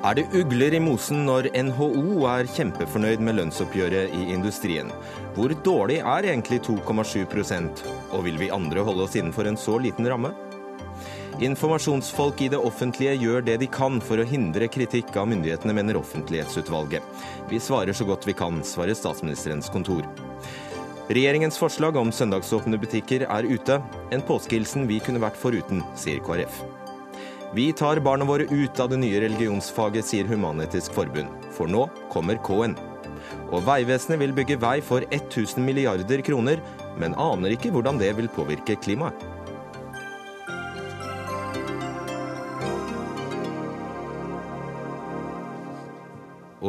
Er det ugler i mosen når NHO er kjempefornøyd med lønnsoppgjøret i industrien? Hvor dårlig er egentlig 2,7% og vil vi andre holde oss innenfor en så liten ramme? Informasjonsfolk i det offentlige gjør det de kan for å hindre kritikk av myndighetene, mener Offentlighetsutvalget. Vi svarer så godt vi kan, svarer statsministerens kontor. Regjeringens forslag om søndagsåpne butikker er ute. En påskehilsen vi kunne vært foruten, sier KrF. Vi tar barna våre ut av det nye religionsfaget, sier Human-Etisk Forbund. For nå kommer K-en. Og Vegvesenet vil bygge vei for 1000 milliarder kroner, men aner ikke hvordan det vil påvirke klimaet.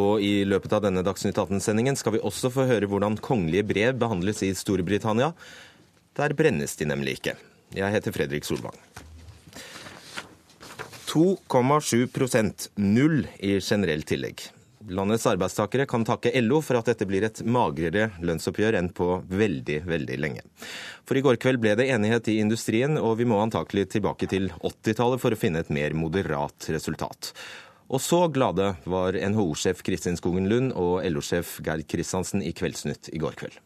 Og i løpet av denne Dagsnytt 18-sendingen skal vi også få høre hvordan kongelige brev behandles i Storbritannia. Der brennes de nemlig ikke. Jeg heter Fredrik Solvang. 2,7% null i generelt tillegg. Landets arbeidstakere kan takke LO for at dette blir et magrere lønnsoppgjør enn på veldig, veldig lenge. For i går kveld ble det enighet i industrien, og vi må antakelig tilbake til 80-tallet for å finne et mer moderat resultat. Og så glade var NHO-sjef Kristin Skogen Lund og LO-sjef Geir Kristiansen i Kveldsnytt i går kveld.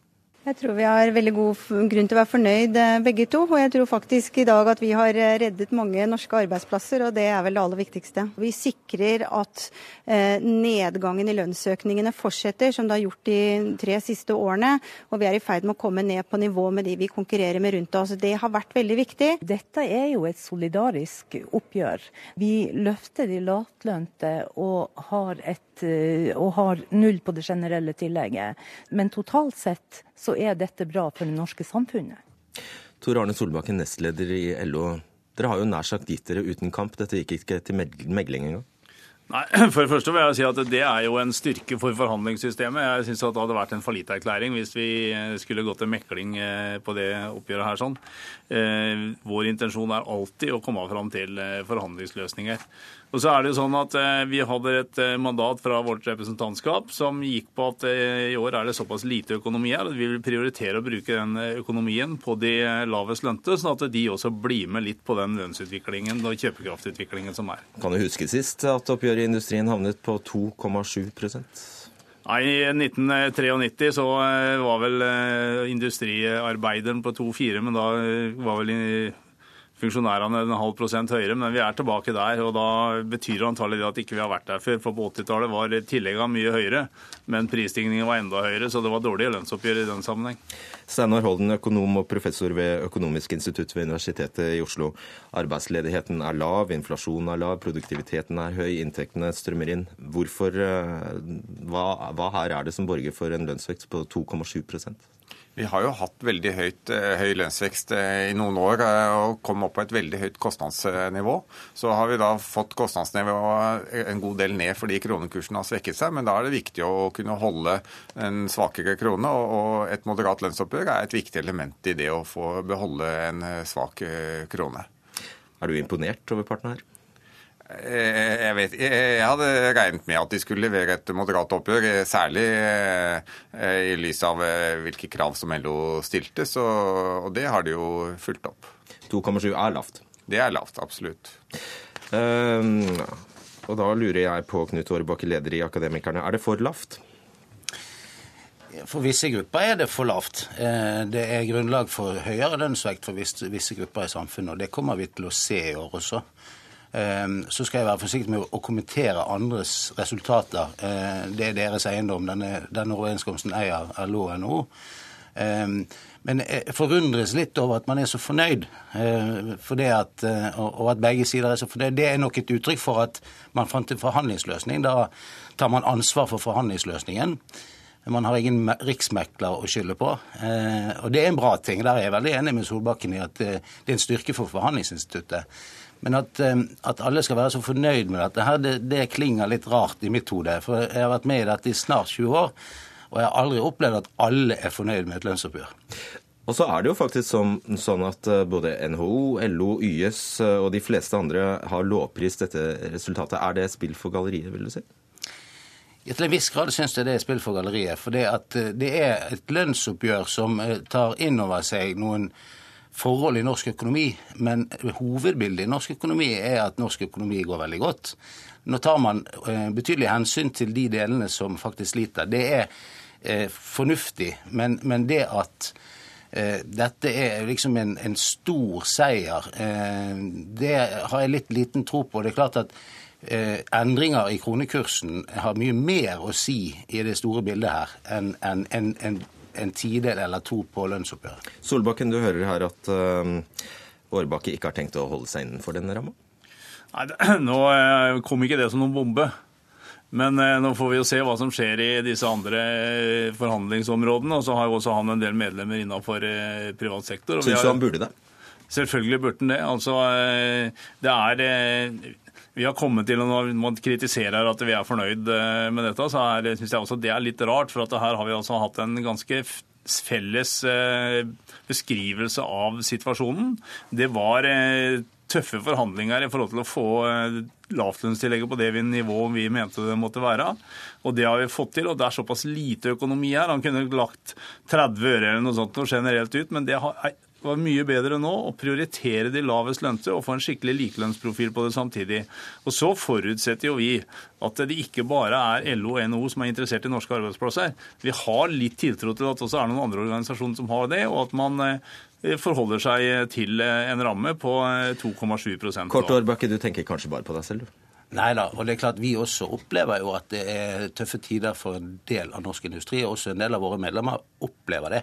Jeg tror vi har veldig god grunn til å være fornøyd eh, begge to. Og jeg tror faktisk i dag at vi har eh, reddet mange norske arbeidsplasser, og det er vel det aller viktigste. Vi sikrer at eh, nedgangen i lønnsøkningene fortsetter, som det har gjort de tre siste årene. Og vi er i ferd med å komme ned på nivå med de vi konkurrerer med rundt oss. Det har vært veldig viktig. Dette er jo et solidarisk oppgjør. Vi løfter de lavtlønte og har, et, og har null på det generelle tillegget. Men totalt sett så er dette bra for det norske samfunnet. Tor Arne Solbakken, nestleder i LO. Dere har jo nær sagt gitt dere uten kamp. Dette gikk ikke til megling engang? Nei, For det første vil jeg si at det er jo en styrke for forhandlingssystemet. Jeg synes at det hadde vært en fallitterklæring hvis vi skulle gått til mekling eh, på det oppgjøret her. sånn. Eh, vår intensjon er alltid å komme fram til eh, forhandlingsløsninger. Og så er det jo sånn at eh, Vi hadde et mandat fra vårt representantskap som gikk på at i år er det såpass lite økonomi her at vi vil prioritere å bruke den økonomien på de lavest lønte, sånn at de også blir med litt på den lønnsutviklingen og kjøpekraftutviklingen som er. Kan du huske sist at oppgjøret i industrien havnet på 2,7 Nei, I 1993 så eh, var vel eh, industriarbeideren på 2,4, men da eh, var vel funksjonærene en halv prosent høyere, men vi er tilbake der. og Da betyr det antagelig det at ikke vi har vært der før. For på 80-tallet var tilleggene mye høyere, men prisstigningen var enda høyere. Så det var dårlige lønnsoppgjør i den sammenheng. Steinar Holden, økonom og professor ved Økonomisk institutt ved Universitetet i Oslo. Arbeidsledigheten er lav, inflasjonen er lav, produktiviteten er høy, inntektene strømmer inn. Hvorfor, eh, hva, hva her er det som borger for en lønnsvekst på 2,7 vi har jo hatt veldig høyt, eh, høy lønnsvekst eh, i noen år eh, og kom opp på et veldig høyt kostnadsnivå. Så har vi da fått kostnadsnivået en god del ned fordi kronekursen har svekket seg. Men da er det viktig å kunne holde en svakere krone, og et moderat lønnsoppgjør er et viktig element i det å få beholde en svak krone. Er du imponert over partene her? Eh, jeg, vet, jeg hadde regnet med at de skulle levere et moderat oppgjør, eh, særlig eh, i lys av hvilke krav som LO stilte, så, og det har de jo fulgt opp. 2,7 er lavt? Det er lavt, absolutt. Um, og da lurer jeg på, Knut Årebakke, leder i Akademikerne, er det for lavt? For visse grupper er det for lavt. Det er grunnlag for høyere lønnsvekt for visse grupper i samfunnet, og det kommer vi til å se i år også. Ehm, så skal jeg være forsiktig med å kommentere andres resultater. Ehm, det er deres eiendom. Denne, denne overenskomsten eier LO og NHO. Men jeg forundres litt over at man er så fornøyd, for det at, og at begge sider er så fornøyd. Det er nok et uttrykk for at man fant en forhandlingsløsning. Da tar man ansvar for forhandlingsløsningen. Man har ingen riksmekler å skylde på. Og det er en bra ting. Der er jeg veldig enig med Solbakken i at det er en styrke for forhandlingsinstituttet. Men at, eh, at, alle skal være så fornøyd med dette, her, det, det klinger litt rart i mitt hode. For jeg har vært med i dette i snart 20 år, og jeg har aldri opplevd at alle er fornøyd med et lønnsoppgjør. Og så er det jo faktisk sånn, sånn, at eh, både NHO, LO, YS eh, og de fleste andre har lovprist dette resultatet. Er det spill for galleriet, vil du si? Ja, til en viss grad syns jeg det er spill for galleriet. For det, det er et lønnsoppgjør som tar inn over seg noen forhold i norsk økonomi, men hovedbildet i norsk økonomi er at norsk økonomi går veldig godt. Nå tar man eh, betydelig hensyn til de delene som faktisk sliter. Det er eh, fornuftig, men, men, det at eh, dette er liksom en, en stor seier, det har jeg litt liten tro på. Det er klart at endringer i kronekursen har mye mer å si i det store bildet her enn en, en, en en tidel eller to på lønnsoppgjøret. Solbakken, du hører her at uh, Årbakke ikke har tenkt å holde seg innenfor denne ramma? Nei, Nå eh, kom ikke det som noen bombe. Men eh, nå får vi jo se hva som skjer i disse andre forhandlingsområdene. Og så har jo også han en del medlemmer innenfor privat sektor. Syns du han burde det? Selvfølgelig burde han det. Altså, det er vi har kommet til, og Når man kritiserer at vi er fornøyd eh, med dette, så syns jeg også det er litt rart. For her har vi altså hatt en ganske felles eh, beskrivelse av situasjonen. Det var eh, tøffe forhandlinger i forhold til å få lavlønnstillegget på det nivået vi mente det måtte være. Og det har vi fått til. Og det er såpass lite økonomi her. Han kunne lagt 30 øre eller noe sånt noe generelt ut, men det er var mye bedre nå å prioritere de lavest lønte og få en skikkelig likelønnsprofil på det samtidig. Og Så forutsetter jo vi at det ikke bare er LO og NHO som er interessert i norske arbeidsplasser. Vi har litt tiltro til at det også er noen andre organisasjoner som har det, og at man eh, forholder seg til eh, en ramme på 2,7 eh, Kort Årbakke, du tenker kanskje bare på deg selv, du? Nei da, og det er klart vi også opplever jo at det er tøffe tider for en del av norsk industri. Også en del av våre medlemmer opplever det.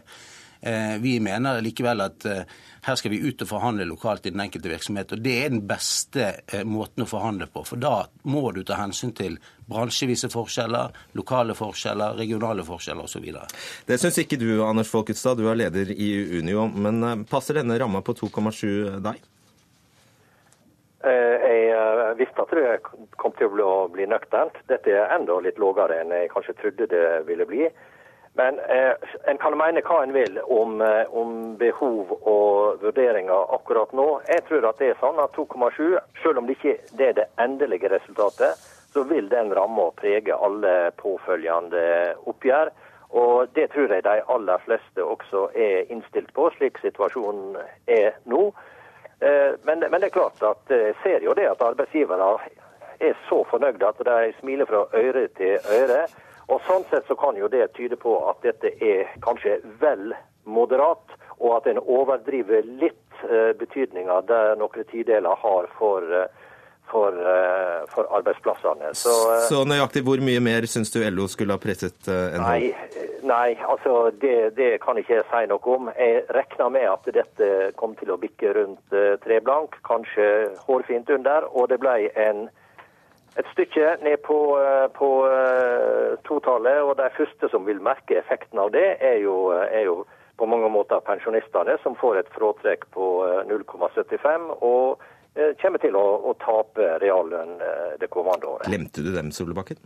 Eh, vi mener likevel at eh, her skal vi ut og forhandle lokalt i den enkelte virksomhet. og Det er den beste eh, måten å forhandle på. For da må du ta hensyn til bransjevise forskjeller, lokale forskjeller, regionale forskjeller osv. Det syns ikke du, Anders Folkestad. Du er leder i Unio. Men passer denne ramma på 2,7 deg? Jeg visste at det kom til å bli nøkternt. Dette er enda litt lavere enn jeg kanskje trodde det ville bli. Men eh, en kan mene hva en vil om, eh, om, behov og vurderinger akkurat nå. Jeg tror at det er sånn at 2,7, selv om det ikke er det endelige resultatet, så vil den ramma prege alle påfølgende oppgjør. Og det tror jeg de aller fleste også er innstilt på, slik situasjonen er nå. Eh, men, men, det er klart at jeg ser jo det at arbeidsgivere er så fornøyde at de smiler fra øre til øre. Og Sånn sett så kan jo det tyde på at dette er kanskje vel moderat, og at en overdriver litt eh, betydninga der noen tideler har for, eh, for, eh, for arbeidsplassene. Så, eh, så, nøyaktig hvor mye mer syns du LO skulle ha presset NHO? Nei, nei altså det, det, kan ikke jeg si noe om. Jeg regner med at dette kom til å bikke rundt tre blank, kanskje hårfint under, og det ble en et stykke ned på, eh, på eh, totallet. Og de første som vil merke effekten av det, er jo, er jo på mange måter pensjonistene, som får et fråtrekk på 0,75. Eh, og kommer til å, å tape reallønn det kommende året. Glemte du dem, Solbakken?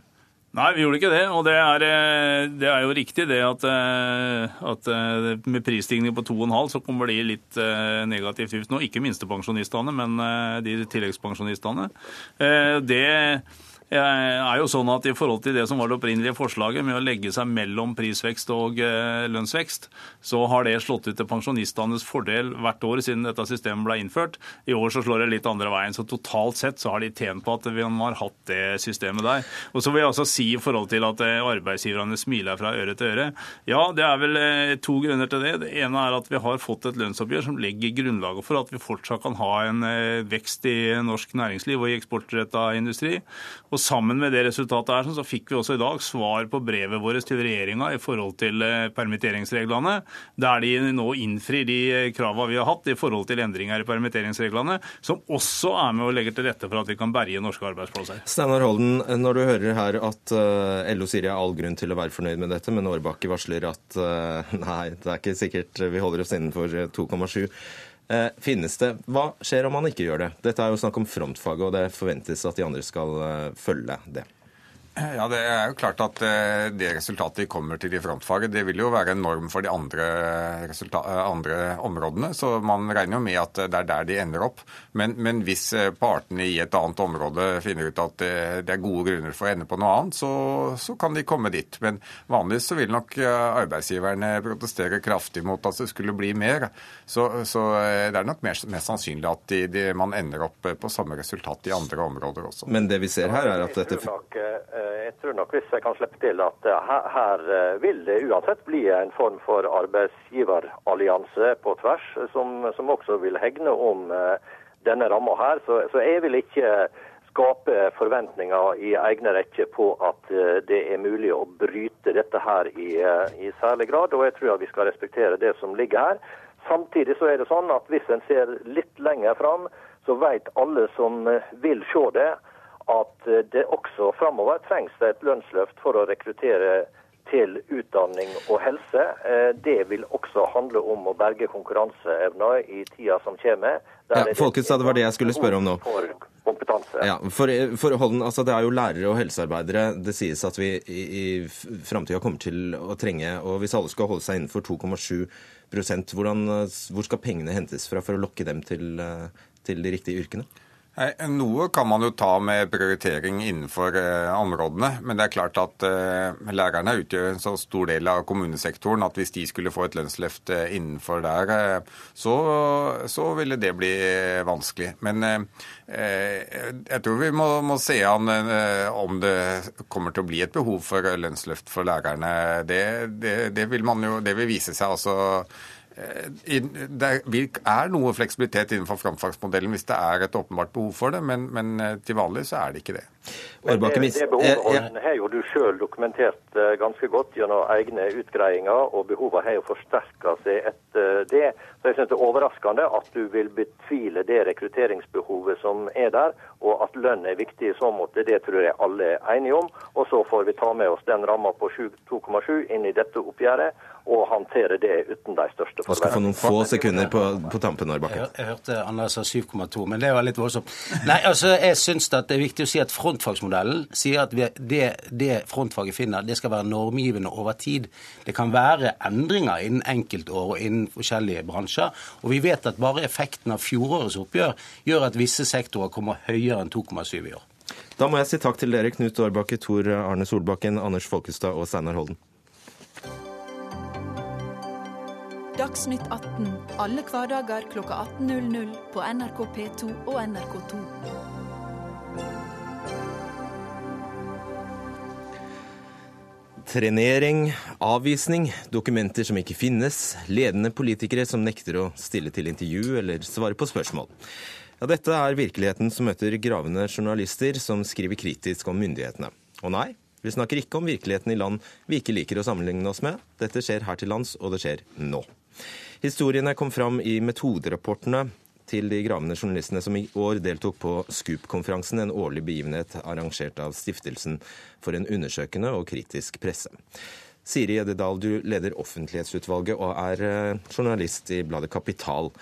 Nei, vi gjorde ikke det. Og det er, eh, det er jo riktig det at, eh, at, eh, med prisstigning på 2,5 så kommer det litt negativt ut nå. Ikke minstepensjonistene, men de tilleggspensjonistene. Det er jo sånn at I forhold til det som var det opprinnelige forslaget med å legge seg mellom prisvekst og eh, lønnsvekst, så har det slått ut til pensjonistenes fordel hvert år siden dette systemet ble innført. I år så slår det litt andre veien. Så totalt sett så har de tjent på at vi har hatt det systemet der. Og så vil jeg også si i forhold til at eh, arbeidsgiverne smiler fra øre til øre. Ja, det er vel eh, to grunner til det. Det ene er at vi har fått et lønnsoppgjør som legger grunnlaget for at vi fortsatt kan ha en vekst i norsk næringsliv og i eksportretta industri. Og og Sammen med det resultatet her, så fikk vi også i dag svar på brevet vårt til regjeringa i forhold til eh, permitteringsreglene, der de nå innfrir de kravene vi har hatt i forhold til endringer i permitteringsreglene, som også er med å legge til rette for at vi kan berge norske arbeidsplasser. Steinar Holden, når du hører her at eh, LO sier jeg har all grunn til å være fornøyd med dette, men Årbakke varsler at eh, nei, det er ikke sikkert vi holder oss innenfor 2,7. Eh, finnes det. Hva skjer om man ikke gjør det? Dette er jo snakk om frontfaget, og det forventes at de andre skal eh, følge det. Ja, Det er jo klart at eh, det resultatet de kommer til i frontfaget, det vil jo være en norm for de andre, eh, andre områdene. Så man regner jo med at det er der de ender opp. Men, men, hvis eh, partene i et annet område finner ut at det er gode grunner for å ende på noe annet, så, så kan de komme dit. Men vanligvis så vil nok arbeidsgiverne protestere kraftig mot at det skulle bli mer. Så, så det er nok mer, mest sannsynlig at de, de, man ender opp på samme resultat i andre områder også. Men det vi ser her er at dette jeg tror nok hvis jeg kan slippe til at eh, her, eh, vil det uansett bli en form for arbeidsgiverallianse på tvers, som, som også vil hegne om eh, denne ramma her. Så, så, jeg vil ikke skape forventninger i egne rekker på at det er mulig å bryte dette her i, i særlig grad. Og jeg tror at vi skal respektere det som ligger her. Samtidig så er det sånn at hvis en ser litt lenger fram, så vet alle som vil se det, at eh, det også framover trengs et lønnsløft for å rekruttere til utdanning og helse. Eh, det vil også handle om å berge konkurranseevna i tida som kommer. Ja, Folkets, det var det jeg skulle spørre om nå. For kompetanse. Ja, for, for Holden, altså Det er jo lærere og helsearbeidere det sies at vi i, i framtida kommer til å trenge. og Hvis alle skal holde seg innenfor 2,7% hvordan, hvor skal pengene hentes fra for å lokke dem til, eh, til de riktige yrkene? Noe kan man jo ta med prioritering innenfor eh, områdene. Men det er klart at eh, lærerne utgjør en så stor del av kommunesektoren at hvis de skulle få et lønnsløft eh, innenfor der, så, så, ville det bli vanskelig. Men jeg tror vi må, må se an om det kommer til å bli et behov for lønnsløft for lærerne. Det, det, det vil, jo, det vil vise seg altså det er noe fleksibilitet innenfor framfagsmodellen hvis det er et åpenbart behov for det, men, men eh, til vanlig så er det ikke det. Men det, det behovet har jo du sjøl dokumentert eh, ganske godt gjennom egne utgreiinger, og behovet har jo forsterka seg etter det. Så jeg synes det er overraskende at du vil betvile det rekrutteringsbehovet som er der, og at lønn er viktig i så måte. Det tror jeg alle er enige om. Og så får vi ta med oss den ramma på 2,7 inn i dette oppgjøret og håndtere det uten de største forventningene. Man skal få noen få sekunder på, på tampen, Arbakke. Jeg, jeg, hørte Anders sa 7,2, men det var litt voldsomt. Nei, altså, jeg syns det er viktig å si at frontfagsmodellen sier at vi, det, det, frontfaget finner, det skal være normgivende over tid. Det kan være endringer innen enkeltår og innen forskjellige bransjer. Og vi vet at bare effekten av fjorårets oppgjør gjør at visse sektorer kommer høyere enn 2,7 i år. Da må jeg si takk til dere, Knut Årbakke, Tor Arne Solbakken, Anders Folkestad og Steinar Holden. Dagsnytt 18 alle hverdager kl 18.00 på NRK P2 og NRK2. Trenering, avvisning, dokumenter som ikke finnes, ledende politikere som nekter å stille til intervju eller svare på spørsmål. Ja, dette er virkeligheten som møter gravende journalister som skriver kritisk om myndighetene. Og nei, vi snakker ikke om virkeligheten i land vi ikke liker å sammenligne oss med. Dette skjer her til lands, og det skjer nå. Historiene kom fram i metoderapportene til de gravende journalistene som i år deltok på SKUP-konferansen, en årlig begivenhet arrangert av Stiftelsen for en undersøkende og kritisk presse. Siri Eddedal, du leder offentlighetsutvalget og er eh, journalist i bladet Kapital.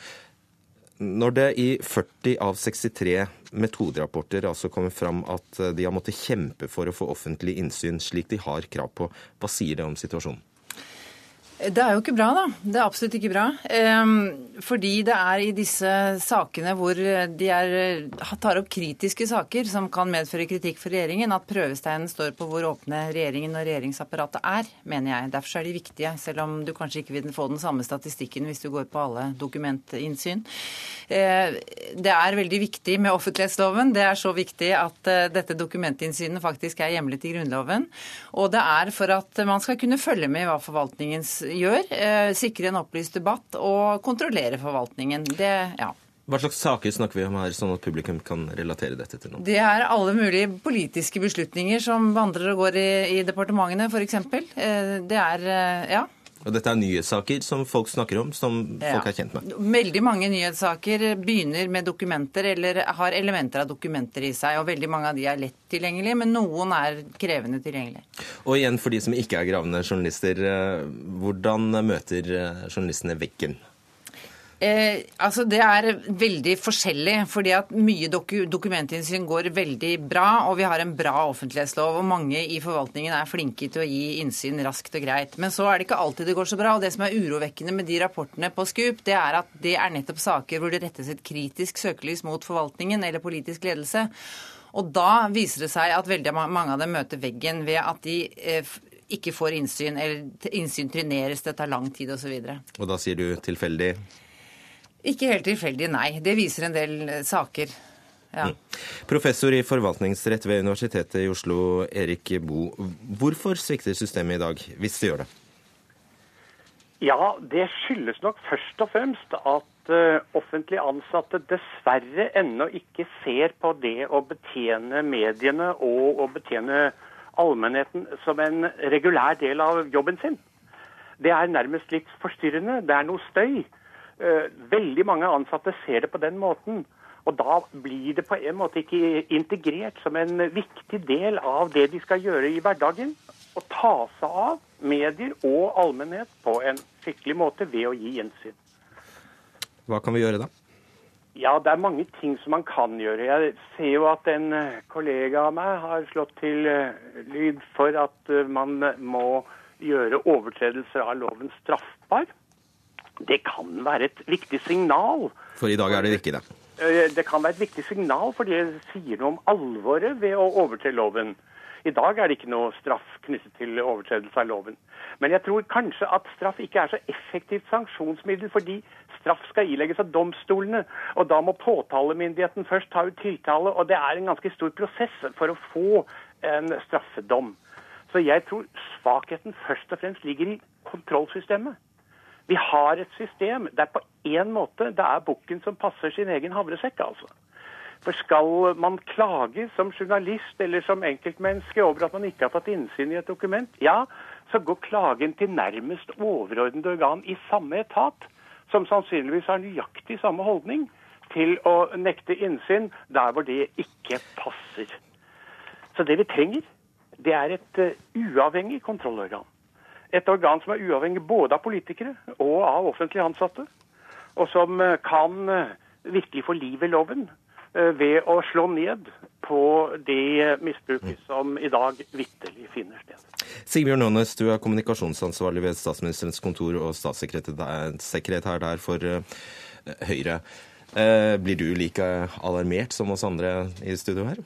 Når det i 40 av 63 metoderapporter altså kommer fram at eh, de har måttet kjempe for å få offentlig innsyn slik de har krav på, hva sier det om situasjonen? Det er jo ikke bra, da. Det er absolutt ikke bra. Ehm, fordi det er i disse sakene hvor de er, tar opp kritiske saker som kan medføre kritikk for regjeringen, at prøvesteinen står på hvor åpne regjeringen og regjeringsapparatet er, mener jeg. Derfor er de viktige, selv om du kanskje ikke vil få den samme statistikken hvis du går på alle dokumentinnsyn. Eh, det er veldig viktig med offentlighetsloven. Det er så viktig at eh, dette dokumentinnsynet faktisk er hjemlet i Grunnloven. Og det er for at man skal kunne følge med i hva forvaltningens gjør. Eh, sikre en opplyst debatt og kontrollere forvaltningen. Det, ja. Hva slags saker snakker vi om her, sånn at publikum kan relatere dette til noe? Det er alle mulige politiske beslutninger som vandrer og går i, i departementene, f.eks. Eh, det er eh, ja. Og dette er nyhetssaker som folk snakker om, som ja. folk er kjent med? Veldig mange nyhetssaker begynner med dokumenter eller har elementer av dokumenter i seg. Og veldig mange av de er lett tilgjengelige, men noen er krevende tilgjengelige. Og igjen for de som ikke er gravende journalister, eh, hvordan møter eh, journalistene veggen? Eh, altså Det er veldig forskjellig. fordi at Mye doku dokumentinnsyn går veldig bra, og vi har en bra offentlighetslov. og Mange i forvaltningen er flinke til å gi innsyn raskt og greit. Men så er det ikke alltid det går så bra. og Det som er urovekkende med de rapportene på Scoop, det er at det er nettopp saker hvor det rettes et kritisk søkelys mot forvaltningen eller politisk ledelse. Og da viser det seg at veldig mange av dem møter veggen ved at de eh, ikke får innsyn, eller innsyn treneres, det tar lang tid osv. Og, og da sier du tilfeldig? Ikke helt tilfeldig, nei. Det viser en del eh, saker. Ja. Mm. Professor i forvaltningsrett ved Universitetet i Oslo, Erik Bo. Hvorfor svikter systemet i dag, hvis det gjør det? Ja, det skyldes nok først og fremst at uh, offentlig ansatte dessverre ennå ikke ser på det å betjene mediene og å betjene allmennheten som en regulær del av jobben sin. Det er nærmest litt forstyrrende. Det er noe støy. Eh, veldig mange ansatte ser det på den måten. Og da blir det på en måte ikke integrert som en viktig del av det de skal gjøre i hverdagen. Å ta seg av medier og allmennhet på en skikkelig måte ved å gi gjensyn. Hva kan vi gjøre da? Ja, det er mange ting som man kan gjøre. Jeg ser jo at en eh, kollega av meg har slått til eh, lyd for at man må gjøre overtredelser av loven straffbar. Det kan være et viktig signal. For i dag er det ikke det? Eh, det kan være et viktig signal, for det sier noe om alvoret ved å overtre loven. I dag er det ikke noe straff knyttet til overtredelse av loven. Men jeg tror kanskje at straff ikke er så effektivt sanksjonsmiddel, fordi straff skal ilegges av domstolene. Og da må påtalemyndigheten først ta ut tiltale, og det er en ganske stor prosess for å få en straffedom. Så jeg tror svakheten først og fremst ligger i kontrollsystemet. Vi har et system der på én måte det er bukken som passer sin egen havresekk, altså. For skal man klage som journalist eller som enkeltmenneske over at man ikke har fått innsyn i et dokument, ja, så går klagen til nærmest overordnede organ i samme etat, som sannsynligvis har nøyaktig samme holdning til å nekte innsyn der hvor det ikke passer. Så det vi trenger, det er et uh, uavhengig kontrollorgan et organ som er uavhengig både av politikere og av offentlig ansatte, og som eh, kan eh, virkelig få liv i loven eh, ved å slå ned på det misbruket som i dag vitterlig finner sted. Sigbjørn Aanes, du er kommunikasjonsansvarlig ved statsministerens kontor og statssekretær der for Høyre. Blir du like alarmert som oss andre i studio her?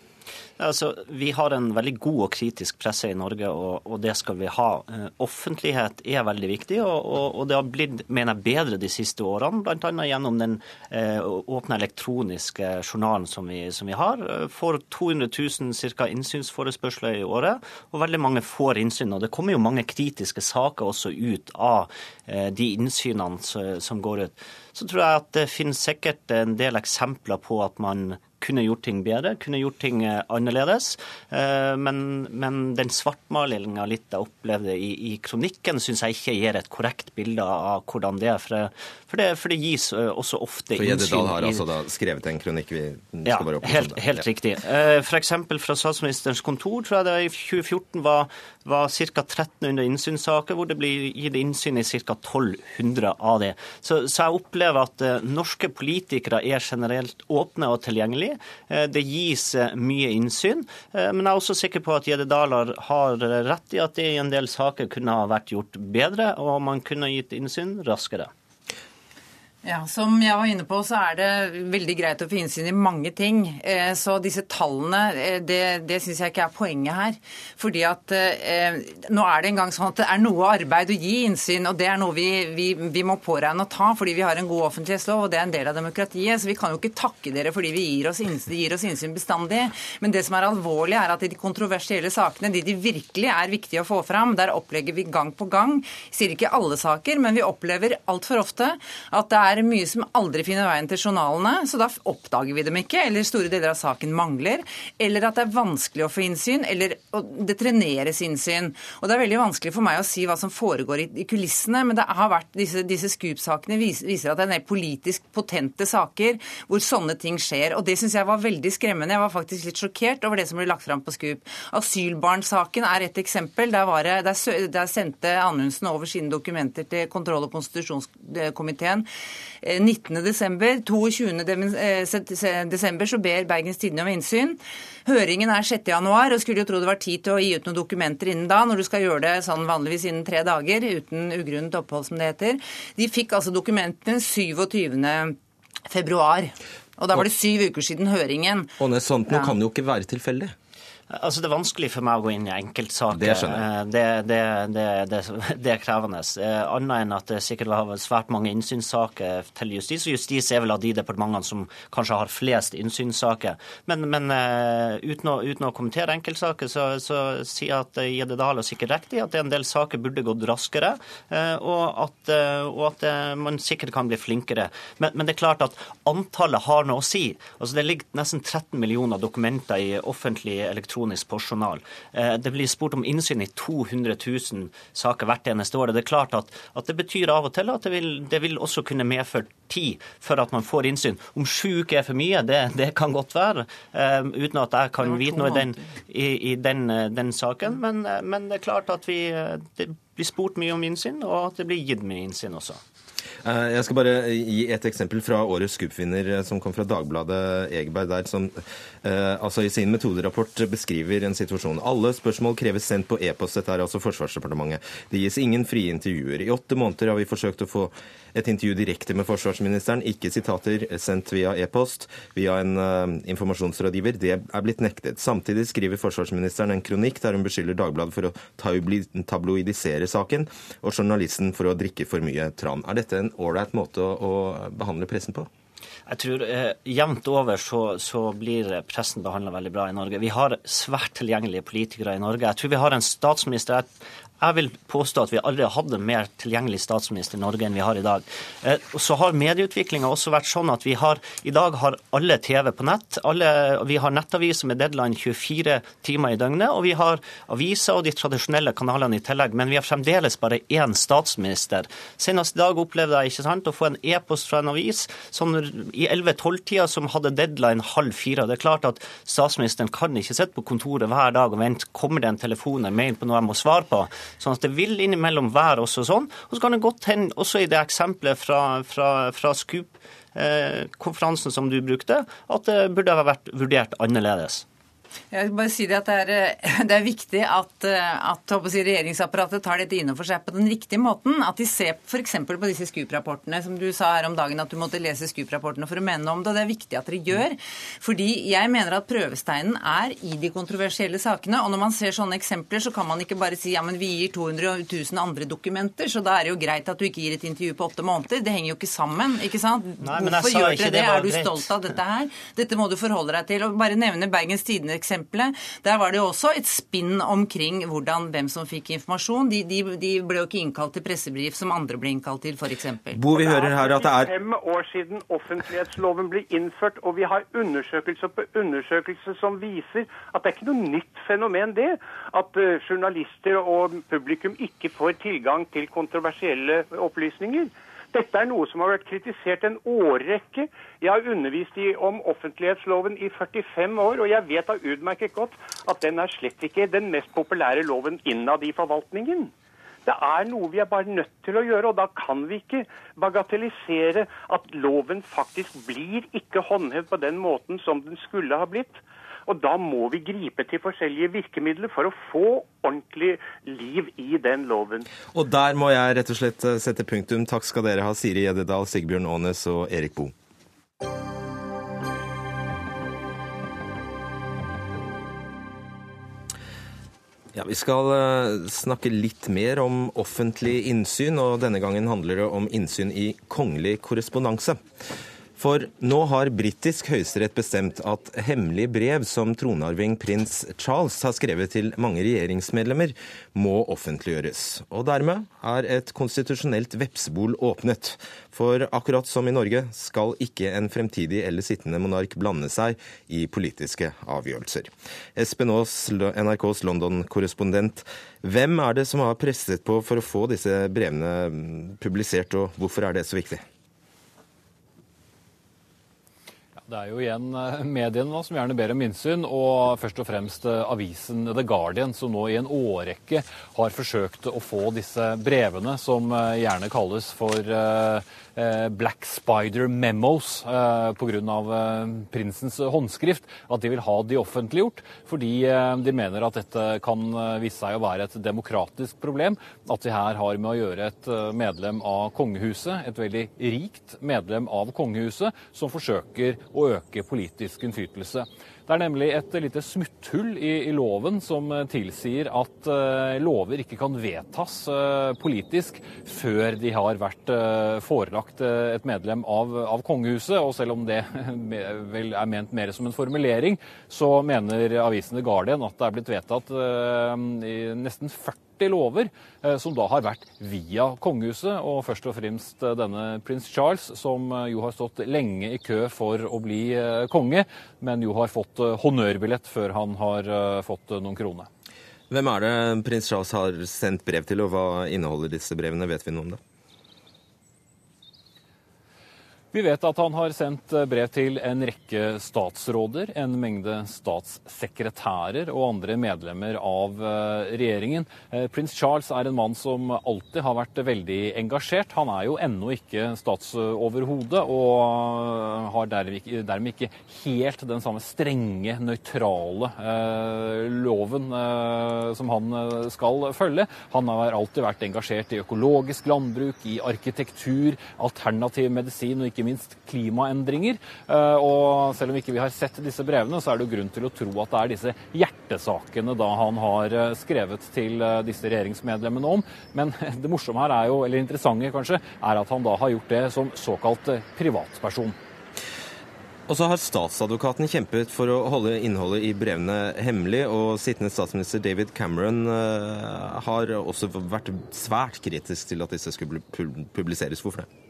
Altså, vi har en veldig god og kritisk presse i Norge, og, og det skal vi ha. Eh, offentlighet er veldig viktig, og, og, og det har blitt mener jeg, bedre de siste årene. Bl.a. gjennom den eh, åpne elektroniske journalen som vi, som vi har. Får 200 000 ca. innsynsforespørsler i året, og veldig mange får innsyn. Og det kommer jo mange kritiske saker også ut av eh, de innsynene som går ut. Så tror jeg at det finnes sikkert en del eksempler på at man kunne gjort ting bedre, kunne gjort ting eh, annerledes. Eh, men, men den svartmalinga litt jeg opplevde i, i kronikken, syns jeg ikke gir et korrekt bilde av hvordan det er. For, for, det, for det, gis eh, også ofte innsyn Så Gjeddedal har altså da skrevet en kronikk vi skal ja, bare opp helt, helt ja. riktig. F.eks. fra statsministerens kontor tror jeg det i 2014 var, var ca. 1300 innsynssaker, hvor det blir gitt innsyn i ca. 1200 av det. Så, så jeg opplever at norske politikere er generelt åpne og tilgjengelige. Eh, det gis eh, mye innsyn. Eh, men jeg er også sikker på at Gjedde har rett i at det i en del saker kunne ha vært gjort bedre, og man kunne gitt innsyn raskere. Ja, Som jeg var inne på, så er det veldig greit å få innsyn i mange ting. Eh, så disse tallene, eh, det, det syns jeg ikke er poenget her. Fordi at eh, nå er det engang sånn at det er noe arbeid å gi innsyn, og det er noe vi, vi, vi må påregne å ta fordi vi har en god offentlighetslov, og det er en del av demokratiet. Så vi kan jo ikke takke dere fordi vi gir oss innsyn, gir oss innsyn bestandig. Men det som er alvorlig, er at i de kontroversielle sakene, de de virkelig er viktige å få fram, der opplegger vi gang på gang, sier ikke alle saker, men vi opplever altfor ofte at det er er mye som aldri finner veien til journalene, så da oppdager vi dem ikke, eller store deler av saken mangler, eller at det er vanskelig å få innsyn, eller det treneres innsyn. Og Det er veldig vanskelig for meg å si hva som foregår i, kulissene, men det har vært disse, disse Scoop-sakene viser, at det er en politisk potente saker hvor sånne ting skjer. Og Det syns jeg var veldig skremmende. Jeg var faktisk litt sjokkert over det som ble lagt fram på Scoop. Asylbarnsaken er et eksempel. Der, det, der, der sendte Anundsen over sine dokumenter til kontroll- og konstitusjonskomiteen 19.12. 22.12. så ber Bergens Tidende om innsyn. Høringen er 6.1, og skulle jo tro det var tid til å gi ut noen dokumenter innen da, når du skal gjøre det sånn vanligvis innen tre dager, uten ugrunnet opphold, som det heter. De fikk altså dokumentene 27. februar. Og da var det syv uker siden høringen. Og sånt nå kan jo ikke være tilfeldig. Altså, Det er vanskelig for meg å gå inn i enkeltsaker. Det skjønner jeg. Det, det, det, det, er krevende. Eh, annet enn at det sikkert har svært mange innsynssaker til justis. Og justis er vel av de departementene som kanskje har flest innsynssaker. Men, men uh, uten, å, uten, å, kommentere enkeltsaker, så, så sier jeg at Gjedde Dahl har sikkert riktig at en del saker burde gått raskere, og at, og at man sikkert kan bli flinkere. Men, men, det er klart at antallet har noe å si. Altså, det ligger nesten 13 millioner dokumenter i offentlig elektronisk elektronisk postjournal. Eh, det blir spurt om innsyn i 200 000 saker hvert eneste år. Det er klart at, at det betyr av og til at det vil, det vil også kunne medføre tid for at man får innsyn. Om sju uker er for mye, det, det kan godt være, uh, uten at jeg kan vite noe i den, i, i den, eh, den saken. Men, men, det er klart at vi, det blir spurt mye om innsyn, og at det blir gitt mye innsyn også. Eh, jeg skal bare gi et eksempel fra årets Skupfinner eh, som kom fra Dagbladet Egeberg der, som eh, altså i sin metoderapport beskriver en situasjon. Alle spørsmål kreves sendt på e-post. Dette er altså Forsvarsdepartementet. Det gis ingen frie intervjuer. I åtte måneder har vi forsøkt å få et intervju direkte med forsvarsministeren, ikke sitater sendt via e-post, via en uh, informasjonsrådgiver. Det er blitt nektet. Samtidig skriver forsvarsministeren en kronikk der hun beskylder Dagbladet for å tabloidisere saken, og journalisten for å drikke for mye tran. Er dette en ålreit måte å, å, behandle pressen på? Jeg tror eh, Jevnt over så, så blir pressen behandla veldig bra i Norge. Vi har svært tilgjengelige politikere i Norge. Jeg tror vi har en statsminister jeg vil påstå at vi aldri har hatt en mer tilgjengelig statsminister i Norge enn vi har i dag. Eh, så har medieutviklinga også vært sånn at vi har i dag har alle TV på nett. Alle, vi har nettaviser med deadline 24 timer i døgnet, og vi har aviser og de tradisjonelle kanalene i tillegg. Men vi har fremdeles bare én statsminister. Senest i dag opplevde jeg ikke sant, å få en e-post fra en avis sånn i 11-12-tida som hadde deadline halv fire. Det er klart at statsministeren kan ikke sitte på kontoret hver dag og vente. Kommer det en telefon eller mail på noe jeg må svare på? Sånn at det vil innimellom være også sånn. Og så kan det godt hende, også i det eksempelet fra, fra, fra Scoop-konferansen som du brukte, at det burde ha vært vurdert annerledes. Jeg vil bare si Det at det er, eh, det er viktig at, eh, at si, regjeringsapparatet tar dette innover seg på den riktige måten. At de ser f.eks. på disse SKUP-rapportene, Som du sa her om dagen at du måtte lese SKUP-rapportene for å mene noe om det. og Det er viktig at dere gjør. Fordi jeg mener at prøvesteinen er i de kontroversielle sakene. Og når man ser sånne eksempler, så kan man ikke bare si ja, men vi gir 200 000 andre dokumenter, så da er det jo greit at du ikke gir et intervju på åtte måneder. Det henger jo ikke sammen. ikke sant? Nei, Hvorfor gjør dere det? det er du stolt av dette her? Dette må du forholde deg til. Og bare nevne Bergens Tidende eksempelet. Der var det jo også et spinn omkring hvordan, hvem som fikk informasjon. De, de, de ble jo ikke innkalt til pressebrief som andre ble innkalt til, f.eks. Bo, vi hører her at det er fem år siden offentlighetsloven ble innført, og vi har undersøkelser på undersøkelser som viser at det er ikke noe nytt fenomen, det. At uh, journalister og publikum ikke får tilgang til kontroversielle opplysninger. Dette er noe som har vært kritisert en årrekke. Jeg har undervist i, om offentlighetsloven i 45 år, og jeg vet da utmerket godt at den er slett ikke den mest populære loven innad i forvaltningen. Det er noe vi er bare nødt til å gjøre, og da kan vi ikke bagatellisere at loven faktisk blir ikke håndhevet på den måten som den skulle ha blitt. Og da må vi gripe til forskjellige virkemidler for å få ordentlig liv i den loven. Og der må jeg rett og slett eh, sette punktum. Takk skal dere ha, Siri Gjededal, Sigbjørn Aanes og Erik Boe. Ja, Vi skal eh, snakke litt mer om offentlig innsyn, og denne gangen handler det om innsyn i kongelig korrespondanse. For nå har britisk høyesterett bestemt at hemmelige brev som tronarving prins Charles har skrevet til mange regjeringsmedlemmer, må offentliggjøres. Og dermed er et konstitusjonelt vepsebol åpnet. For akkurat som i Norge skal ikke en fremtidig eller sittende monark blande seg i politiske avgjørelser. Espen Aas, NRKs London-korrespondent. Hvem er det som har presset på for å få disse brevene publisert, og hvorfor er det så viktig? Det er jo igjen eh, mediene som gjerne ber om innsyn, og først og fremst eh, avisen The Guardian, som nå i en årrekke har forsøkt å få disse brevene, som eh, gjerne kalles for Black Spider Memos pga. prinsens håndskrift, at de vil ha de offentliggjort. Fordi de mener at dette kan vise seg å være et demokratisk problem. At vi her har med å gjøre et medlem av kongehuset, et veldig rikt medlem av kongehuset, som forsøker å øke politisk innflytelse. Det er nemlig et lite smutthull i, i loven som eh, tilsier at uh, lover ikke kan vedtas uh, politisk før de har vært uh, forelagt et medlem av, av, kongehuset. Og selv om det vel er ment mer som en formulering, så mener avisen The Guardian at det er blitt vedtatt i nesten 40 40 lover eh, som da har vært via kongehuset, og først og fremst eh, denne prins Charles, som eh, jo har stått lenge i kø for å bli konge, men jo har fått honnørbillett før han har fått noen kroner. Hvem er det prins Charles har sendt brev til, og hva inneholder disse brevene? Vet vi noe om det? Vi vet at han har sendt eh, brev til en rekke statsråder, en mengde statssekretærer og andre medlemmer av eh, regjeringen. Eh, prins Charles er en mann som alltid har vært veldig engasjert. Han er jo ennå ikke statsoverhode og har dermed ikke helt den samme strenge, nøytrale loven som han skal følge. Han har alltid vært engasjert i økologisk landbruk, i arkitektur, alternativ medisin og ikke ikke minst klimaendringer. Eh, og selv om ikke vi har sett disse brevene, så er det jo grunn til å tro at det er disse hjertesakene da han har eh, skrevet til eh, disse regjeringsmedlemmene om. Men det morsomme her er jo, eller interessante kanskje, er at han da har gjort det som såkalt privatperson. Og så har statsadvokaten kjempet for å holde innholdet i brevene hemmelig, og sittende statsminister David Cameron har også vært svært kritisk til at disse skulle publiseres. Hvorfor det?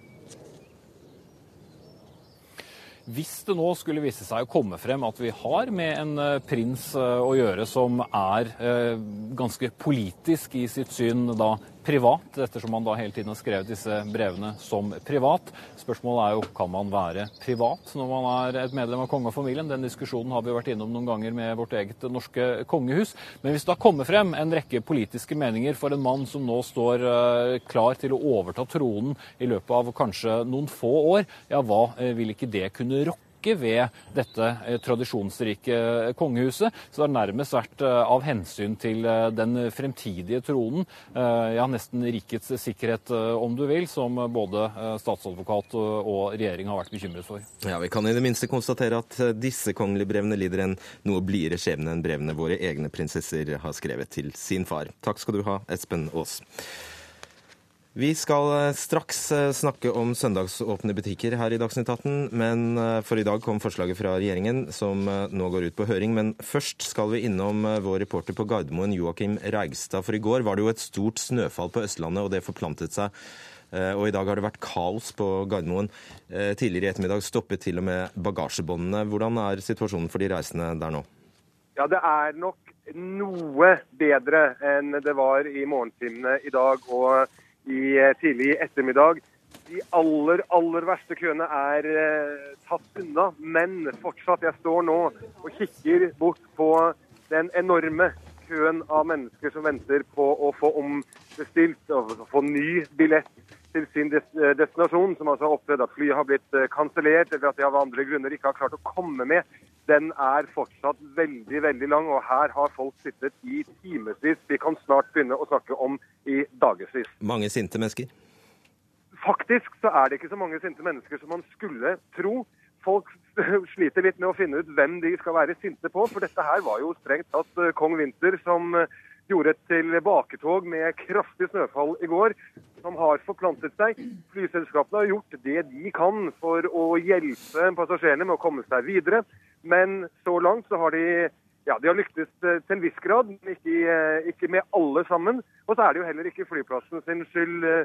Hvis det nå skulle vise seg å komme frem at vi har med en eh, prins eh, å gjøre som er eh, ganske politisk i sitt syn da privat, ettersom man da hele tiden har skrevet disse brevene som privat. Spørsmålet er jo kan man være privat når man er et medlem av kongefamilien. Den diskusjonen har vi vært innom noen ganger med vårt eget norske kongehus. Men hvis det har kommet frem en rekke politiske meninger for en mann som nå står uh, klar til å overta tronen i løpet av kanskje noen få år, ja, hva uh, vil ikke det kunne rokke? Rokke ved dette eh, tradisjonsrike eh, kongehuset. Så det har nærmest vært eh, av hensyn til den fremtidige tronen, ja, nesten rikets sikkerhet, om du vil, som både statsadvokat og regjering har vært bekymret for. Ja, Vi kan i det minste konstatere at disse kongelige brevene lider en noe blidere skjebne enn brevene våre egne prinsesser har skrevet til sin far. Takk skal du ha, Espen Aas. Vi skal eh, straks eh, snakke om søndagsåpne butikker her i Dagsnytt 18, men eh, for i dag kom forslaget fra regjeringen som nå går ut på høring. Men først skal vi innom vår reporter på Gardermoen, Joakim Reigstad. For i går var det jo et stort snøfall på Østlandet, og det forplantet seg. Og i dag har det vært kaos på Gardermoen. Tidligere i ettermiddag stoppet til og med bagasjebåndene. Hvordan er situasjonen for de reisende der nå? Ja, det er nok noe bedre enn det var i morgentimene i dag. og i eh, tidlig ettermiddag. De aller, aller verste køene er eh, tatt unna, men fortsatt. Jeg står nå og kikker bort på den enorme køen av mennesker som venter på å få ombestilt og få ny billett til sin eh, destinasjon, som altså har opplevd at flyet har blitt eh, kansellert, eller at de av andre grunner ikke har klart å komme med, den er fortsatt veldig veldig lang. Og her har folk sittet i timevis. Vi kan snart begynne å snakke om i dagevis. Mange sinte mennesker? Faktisk så er det ikke så mange sinte mennesker som man skulle tro. Folk sliter litt med å finne ut hvem de skal være sinte på, for dette her var jo strengt tatt eh, kong Vinter som gjorde et tilbaketog med kraftig snøfall i går, som har forplantet seg. Flyselskapene har gjort det de kan for å hjelpe passasjerene med å komme seg videre. Men så langt så har de ja, de har lyktes til en viss grad, men ikke, ikke, med alle sammen. Og så er det jo heller ikke flyplassen sin skyld eh,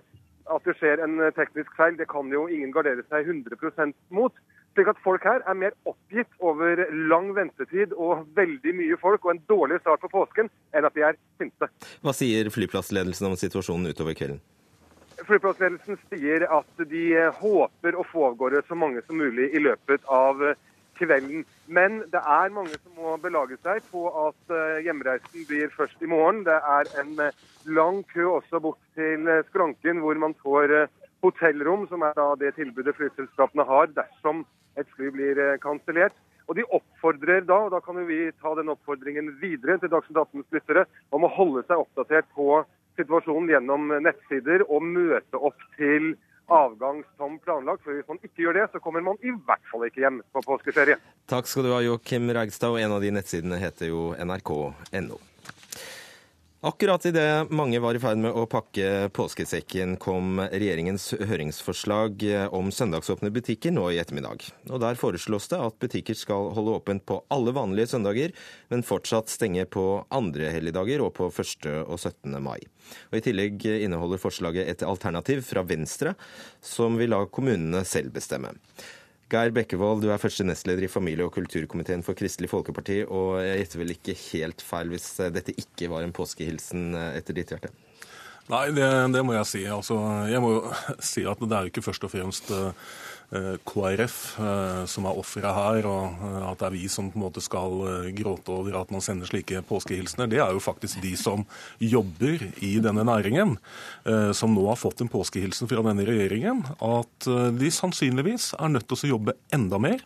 at det skjer en teknisk feil. Det kan jo ingen gardere seg 100 mot. Slik at folk her er mer oppgitt over lang ventetid og veldig mye folk og en dårlig start på påsken, enn at de er sinte. Hva sier flyplassledelsen om situasjonen utover kvelden? Flyplassledelsen sier at de håper å få av gårde så mange som mulig i løpet av kvelden. Men det er mange som må belage seg på at eh, hjemreisen blir først i morgen. Det er en lang kø også bort til skranken, hvor man får eh, hotellrom, som er da det tilbudet flyselskapene har dersom et fly blir eh, kansellert. Og de oppfordrer da, og da kan jo vi ta den oppfordringen videre til Dagsnytt 18s lyttere, om å holde seg oppdatert på situasjonen gjennom nettsider og møte opp til avgang som planlagt. For hvis man ikke gjør det, så kommer man i hvert fall ikke hjem på påskeferie. Takk skal du ha, Joakim Reigstad, og en av de nettsidene heter jo nrk.no. Akkurat idet mange var i ferd med å pakke påskesekken, kom regjeringens høringsforslag om søndagsåpne butikker nå i ettermiddag. Og Der foreslås det at butikker skal holde åpent på alle vanlige søndager, men fortsatt stenge på andre helligdager og på 1. og 17. mai. Og I tillegg inneholder forslaget et alternativ fra Venstre, som vil la kommunene selv bestemme. Geir Bekkevold, du er første nestleder i familie- og kulturkomiteen for Kristelig Folkeparti, og jeg gjetter vel ikke helt feil hvis dette ikke var en påskehilsen etter ditt hjerte? Nei, det, det må jeg si. Altså, jeg må jo si at det er jo ikke først og fremst eh, KrF eh, som er offeret her, og eh, at det er vi som på en måte skal gråte over at man sender slike påskehilsener. Det er jo faktisk de som jobber i denne næringen, som nå har fått en påskehilsen fra denne regjeringen, at de sannsynligvis er nødt til å jobbe enda mer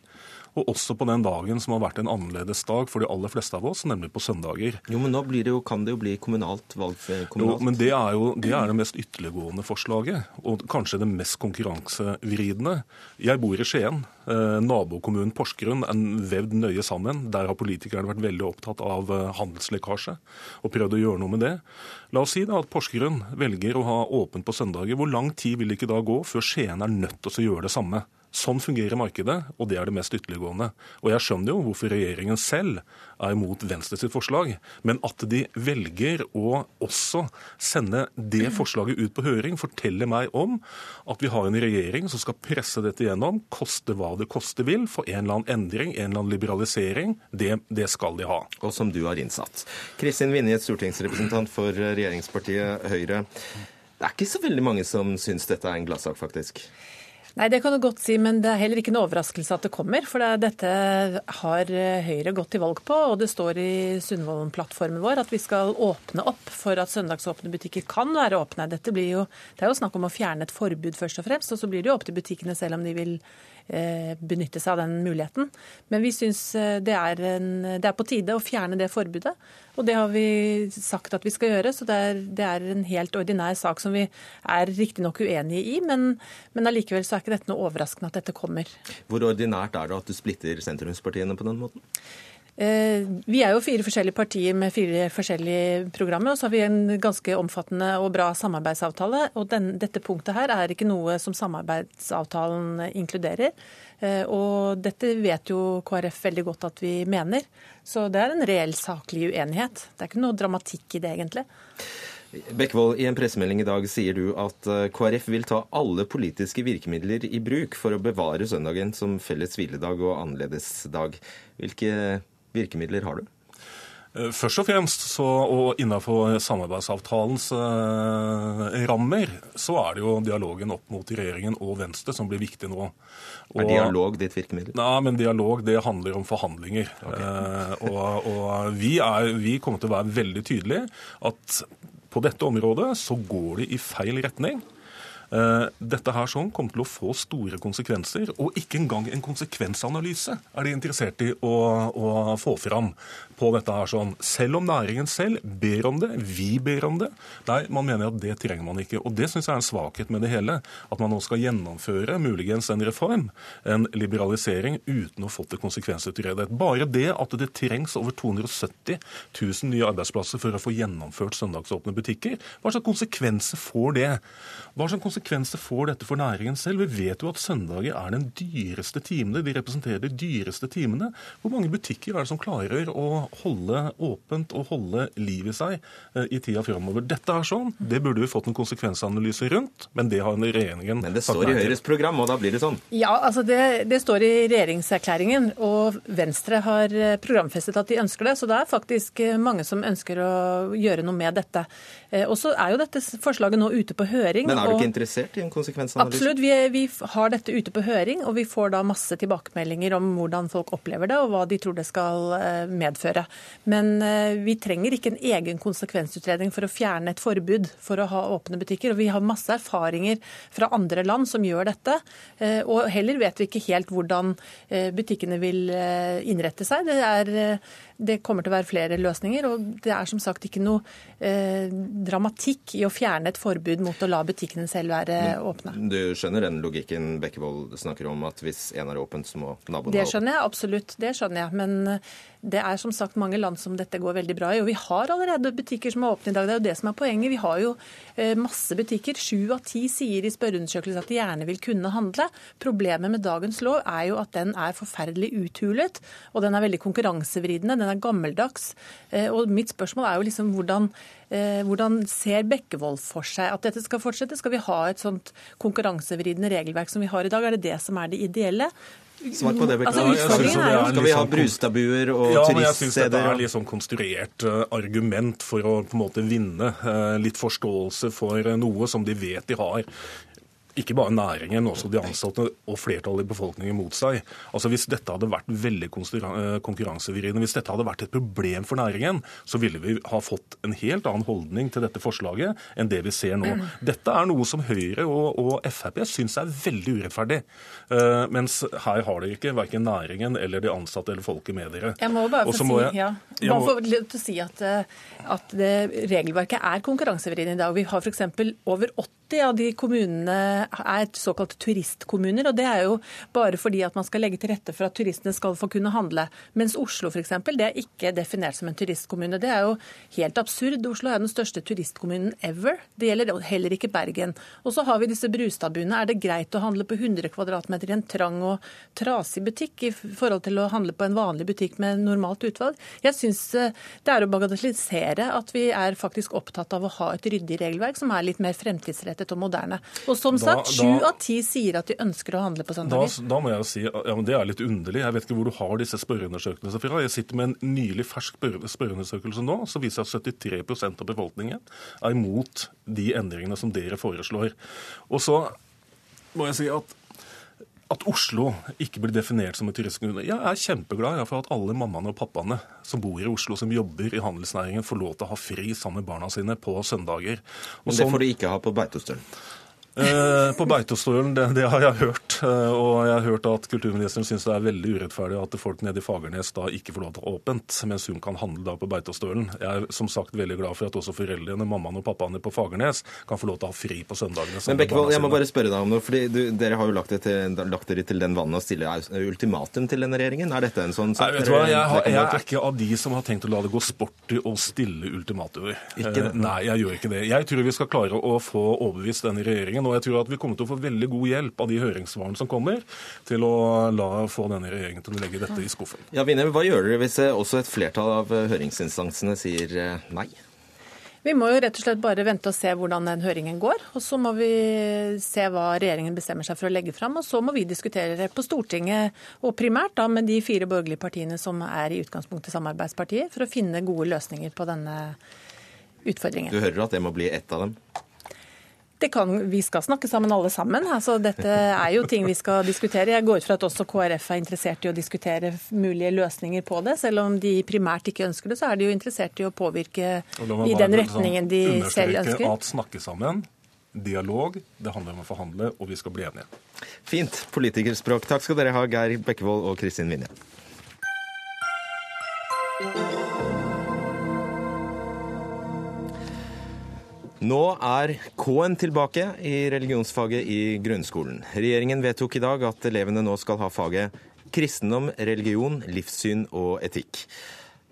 og også på den dagen som har vært en annerledes dag for de aller fleste av oss, nemlig på søndager. Jo, men nå det jo, kan det jo bli kommunalt valg? Kommunalt. Jo, men det er jo det, er det mest ytterliggående forslaget, og kanskje det mest konkurransevridende. Jeg bor i Skien. Eh, nabokommunen Porsgrunn er vevd nøye sammen. Der har politikerne vært veldig opptatt av eh, handelslekkasje og prøvd å gjøre noe med det. La oss si da at Porsgrunn velger å ha åpent på søndager. Hvor lang tid vil det ikke da gå før Skien er nødt til å gjøre det samme? Sånn fungerer markedet, og det er det mest ytterliggående. Og jeg skjønner jo hvorfor regjeringen selv er imot Venstre sitt forslag, men at de velger å også sende det forslaget ut på høring, forteller meg om at vi har en regjering som skal presse dette gjennom, koste hva det koste vil, for en eller annen endring, en eller annen liberalisering. Det, det skal de ha. Og som du har innsatt. Kristin Vinje, stortingsrepresentant for regjeringspartiet Høyre. Det er ikke så veldig mange som syns dette er en gladsak, faktisk? Nei, Det kan du godt si, men det er heller ikke en overraskelse at det kommer. For det, dette har Høyre gått til valg på, og det står i Sundvolden-plattformen vår at vi skal åpne opp for at søndagsåpne butikker kan være åpne. Jo, Det er jo snakk om å fjerne et forbud først og fremst, og så blir det jo opp til butikkene selv om de vil Eh, benytte seg av den muligheten. Men vi syns eh, det, det, er på tide å fjerne det forbudet. Og det har vi sagt at vi skal gjøre, så det er, det er en helt ordinær sak som vi er riktignok uenige i, men, men allikevel så er ikke dette noe overraskende at dette kommer. Hvor ordinært er det at du splitter sentrumspartiene på den måten? Eh, vi er jo fire forskjellige partier med fire forskjellige programmer, og så har vi en ganske omfattende og bra samarbeidsavtale. Og den, dette punktet her er ikke noe som samarbeidsavtalen inkluderer. Eh, og dette vet jo KrF veldig godt at vi mener. Så det er en reell saklig uenighet. Det er ikke noe dramatikk i det, egentlig. Bekkevold, i en pressemelding i dag sier du at eh, KrF vil ta alle politiske virkemidler i bruk for å bevare søndagen som felles hviledag og annerledesdag. Hvilke virkemidler har du? Eh, først og fremst, så, og innenfor samarbeidsavtalens eh, rammer, så er det jo dialogen opp mot regjeringen og Venstre som blir viktig nå. Og, er dialog ditt virkemiddel? Nei, men dialog det handler om forhandlinger. Okay. Eh, og, og vi, er, vi kommer til å være veldig tydelige at på dette området så går det i feil retning. Eh, dette her sånn kommer til å få store konsekvenser, og ikke engang en konsekvensanalyse er de interessert i å, å få fram på dette her sånn. Selv om næringen selv ber om det, vi ber om det. Nei, man mener at det trenger man ikke. Og det syns jeg er en svakhet med det hele. At man nå skal gjennomføre muligens en reform, en liberalisering, uten å ha fått det konsekvensutredet. Bare det at det trengs over 270 000 nye arbeidsplasser for å få gjennomført søndagsåpne butikker, hva slags konsekvenser får det? Hva slags konsekvenser får dette for næringen selv? Vi vet jo at søndager er den dyreste timene. De representerer de dyreste timene. Hvor mange butikker er det som klarer å holde åpent og holde liv i seg eh, i tida framover. Dette er sånn. Det burde vi fått en konsekvensanalyse rundt, men det har regjeringen Men det står i Høyres program, og da blir det sånn? Ja, altså det, det står i regjeringserklæringen, og Venstre har eh, programfestet at de ønsker det. Så det er faktisk eh, mange som ønsker å gjøre noe med dette. Og så er jo dette forslaget nå ute på høring. Men er du ikke interessert i en konsekvensanalyse? Absolutt. Vi, vi, har dette ute på høring, og vi får da masse tilbakemeldinger om hvordan folk opplever det, og hva de tror det skal eh, medføre. Men eh, vi trenger ikke en egen konsekvensutredning for å fjerne et forbud for å ha åpne butikker. Og vi har masse erfaringer fra andre land som gjør dette. Eh, og heller vet vi ikke helt hvordan butikkene vil innrette seg. Det er det kommer til å være flere løsninger. Og det er som sagt ikke noe dramatikk i å fjerne et forbud mot å la butikkene selv være åpne. Du skjønner den logikken Bekkevold snakker om, at hvis en er åpent, så må naboen? Det skjønner jeg absolutt. Det skjønner jeg. Men det er som sagt mange land som dette går veldig bra i. Og vi har allerede butikker som er åpne i dag. Det er jo det som er poenget. Vi har jo eh, masse butikker. Sju av ti sier i spørreundersøkelser at de gjerne vil kunne handle. Problemet med dagens lov er jo at den er forferdelig uthulet, og den er veldig konkurransevridende. Den er gammeldags. Eh, og mitt spørsmål er jo liksom hvordan eh, hvordan ser Bekkevold for seg at dette skal fortsette? Skal vi ha et sånt konkurransevridende regelverk som vi har i dag? Er det det som er det ideelle? Svar på det, altså, utfordringen er jo Skal vi ha sånn brustabuer og ja, turiststeder? Jeg syns dette er litt sånn konstruert uh, argument for å på en måte vinne uh, litt forståelse for uh, noe som de vet de har ikke bare næringen, også de ansatte og flertallet i befolkningen mot seg. Altså Hvis dette hadde vært veldig konkurransevirrende, konkurransevridende, hvis dette hadde vært et problem for næringen, så ville vi ha fått en helt annen holdning til dette forslaget enn det vi ser nå. Dette er noe som Høyre og, og Frp syns er veldig urettferdig. Uh, mens her har dere ikke verken næringen eller de ansatte eller folket med dere. Jeg må bare få si, jeg, ja. bare få til si at, at det, regelverket er konkurransevridende i dag. Vi har f.eks. over 80 80 av de kommunene er såkalt turistkommuner. og Det er jo bare fordi at man skal legge til rette for at turistene skal få kunne handle. Mens Oslo for eksempel, det er ikke definert som en turistkommune. Det er jo helt absurd. Oslo er den største turistkommunen ever. Det gjelder heller ikke Bergen. Og så har vi disse Brustadbuene. Er det greit å handle på 100 kvm i en trang og trasig butikk i forhold til å handle på en vanlig butikk med normalt utvalg? Jeg syns eh, det er å bagatellisere at vi er faktisk opptatt av å ha et ryddig regelverk som er litt mer fremtidsrettet ensrettet og moderne. Og som sagt, sju av ti sier at de ønsker å handle på søndager. Da, da må jeg si ja, men Det er litt underlig. Jeg vet ikke hvor du har disse spørreundersøkelsene fra. Jeg sitter med en nylig fersk spørreundersøkelse nå som viser at 73% av befolkningen er imot de endringene som dere foreslår. Og så må jeg si at at Oslo ikke blir definert som en turistkommune. Jeg er kjempeglad for at alle mammaene og pappaene som bor i Oslo, som jobber i handelsnæringen, får lov til å ha fri sammen med barna sine på søndager. Og Men det får de ikke ha på Beitostølen? Eh, på Beitostølen, det, det, har jeg hørt. Eh, og jeg har hørt at kulturministeren syns det er veldig urettferdig at folk nede i Fagernes da ikke får lov til å ha åpent, mens hun kan handle da på Beitostølen. Jeg er som sagt veldig glad for at også foreldrene, mammaen og pappaene på Fagernes kan få lov til å ha fri på søndagene. Men Bekkevold, jeg må bare spørre deg om noe, fordi du, dere har jo lagt, til, lagt, dere til den vannet å stille ultimatum til denne regjeringen. Er dette en sånn? Nei, vet du hva, jeg, har, jeg, er ikke av de som har tenkt å la det gå sport i å stille ultimatumer. Eh, nei, jeg gjør ikke det. Jeg tror vi skal klare å få overbevist denne regjeringen og jeg tror at vi kommer til å få veldig god hjelp av de høringssvarene som kommer, til å la få denne regjeringen til å legge dette i skuffen. Ja, Vinne, Hva gjør dere hvis eh, også et flertall av eh, høringsinstansene sier eh, nei? Vi må jo rett og slett bare vente og se hvordan den høringen går. Og så må vi se hva regjeringen bestemmer seg for å legge fram. Og så må vi diskutere det på Stortinget, og primært da med de fire borgerlige partiene som er i utgangspunktet samarbeidspartier, for å finne gode løsninger på denne utfordringen. Du hører at det må bli ett av dem? Kan, vi skal snakke sammen alle sammen. Altså, dette er jo ting vi skal diskutere. Jeg går ut fra at også KrF er interessert i å diskutere mulige løsninger på det. Selv om de primært ikke ønsker det, så er de jo interessert i å påvirke i den retningen de selv ønsker. At snakke sammen, dialog, det handler om å forhandle, og vi skal bli enige. Fint politikerspråk. Takk skal dere ha, Geir Bekkevold og Kristin Vinje. Nå er K-en tilbake i religionsfaget i grunnskolen. Regjeringen vedtok i dag at elevene nå skal ha faget kristendom, religion, livssyn og etikk.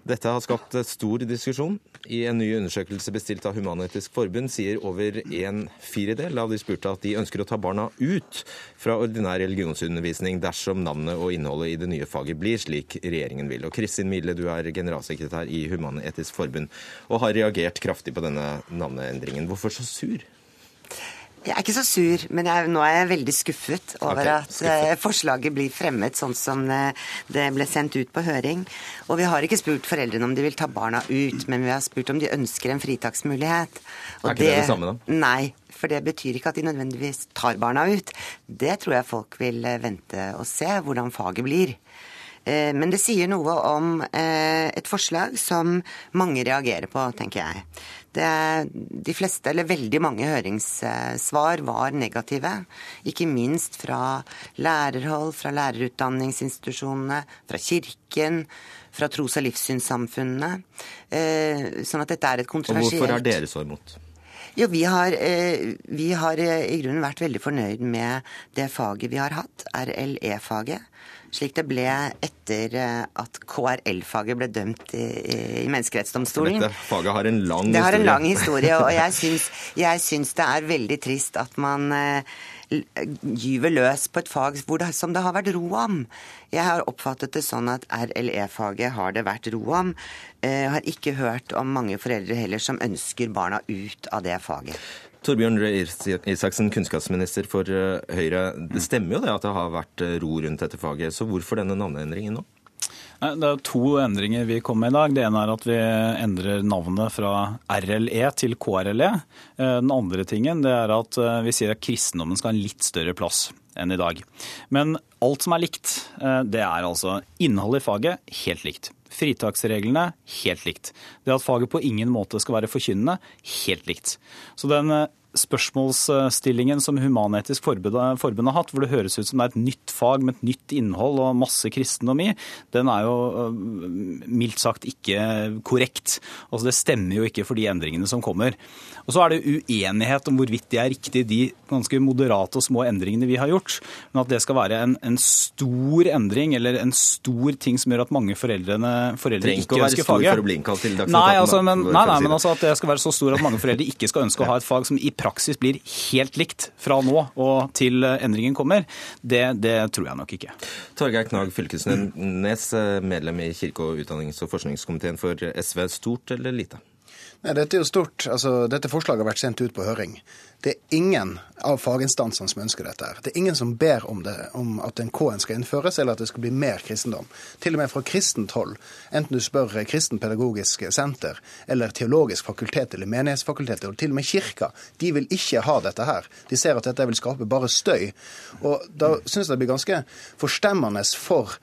Dette har skapt stor diskusjon. I en ny undersøkelse bestilt av Human-Etisk Forbund sier over en firedel av de spurte at de ønsker å ta barna ut fra ordinær religionsundervisning dersom navnet og innholdet i det nye faget blir slik regjeringen vil. Og Kristin Mille, du er generalsekretær i Human-Etisk Forbund og har reagert kraftig på denne navneendringen. Hvorfor så sur? Jeg er ikke så sur, men jeg, nå er jeg veldig skuffet over Ok, at eh, forslaget blir fremmet sånn som eh, det ble sendt ut på høring. Og vi har ikke spurt foreldrene om de vil ta barna ut, men vi har spurt om de ønsker en fritaksmulighet. Og Er ikke det det samme, da? Nei, for det betyr ikke at de nødvendigvis tar barna ut. Det tror jeg folk vil eh, vente og se hvordan faget blir. Eh, Men det sier noe om eh, et forslag som mange reagerer på, tenker jeg. Det, de fleste, eller veldig mange høringssvar var negative. Ikke minst fra lærerhold, fra lærerutdanningsinstitusjonene, fra kirken, fra tros- og livssynssamfunnene. Eh, Sånn at dette er et Og kontroversielt hvorfor er dere så imot? jo, vi har, vi har i grunnen vært veldig fornøyd med det faget vi har hatt, RLE-faget. Slik det ble etter eh, at KRL-faget ble dømt i, i Menneskerettsdomstolen. Dette faget har en lang Det har en lang historie, og jeg syns, jeg syns det er veldig trist at man eh, gyver løs på et fag hvor det, som det har vært ro om. Jeg har oppfattet det sånn at RLE-faget har det vært ro om. Jeg har ikke hørt om mange foreldre heller som ønsker barna ut av det faget. Torbjørn Røe Isaksen, kunnskapsminister for eh, Høyre. Det stemmer jo det at det har vært eh, ro rundt dette faget, så hvorfor denne navneendringen nå? Det er to endringer vi kommer med i dag. Det ene er at vi endrer navnet fra RLE til KRLE. Eh, Den andre tingen er at vi sier at kristendommen skal ha en litt større plass enn i dag. Men alt som er likt, det er altså innholdet i faget helt likt. Fritaksreglene helt likt. Det at faget på ingen måte skal være forkynnende helt likt. Så den eh, spørsmålsstillingen som Human-Etisk Forbund, Forbund har hatt, hvor det høres ut som det er et nytt fag med et nytt innhold og masse kristendom i, den er jo mildt sagt ikke korrekt. Altså Det stemmer jo ikke for de endringene som kommer. Og Så er det uenighet om hvorvidt det er riktig, de ganske moderate og små endringene vi har gjort. Men at det skal være en, en stor endring eller en stor ting som gjør at mange foreldrene, foreldre Trenger ikke ikke å være ønsker stor faget. for å bli innkalt til Dagsnytt Nei, altså, men, nei, nei, men altså at det skal være så stor at mange foreldre ikke skal ønske å ha et fag som i praksis blir helt likt fra nå og til endringen kommer, det, det tror jeg nok ikke. Torgeir Knag Fylkesnes, medlem i kirke-, og utdannings- og forskningskomiteen for SV. Stort eller lite? Nei, dette er jo stort. Altså, dette forslaget har vært sendt ut på høring. Det er ingen av faginstansene som ønsker dette. her. Det er ingen som ber om, det, om at en K-en skal innføres, eller at det skal bli mer kristendom. Til og med fra kristent hold, enten du spør Kristen pedagogisk senter eller teologisk fakultet eller menighetsfakultet, og til og med kirka, de vil ikke ha dette her. De ser at dette vil skape bare støy. Og da syns jeg det blir ganske forstemmende for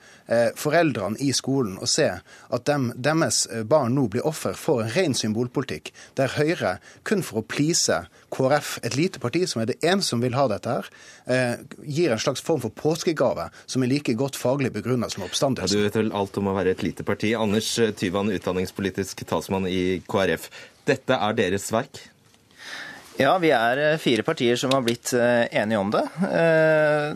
foreldrene i skolen å se at dem, deres eh, barn nå blir offer for en ren symbolpolitikk, der Høyre, kun for å please KrF, et lite parti som er det eneste som vil ha dette her, eh, gir en slags form for påskegave som er like godt faglig begrunna som Ja, oppstandelsen. du vet vel alt om å være et lite parti. Anders eh, Tyvand, utdanningspolitisk talsmann i KrF. Dette er deres verk? Ja, vi er eh, fire partier som har blitt eh, enige om det. Eh,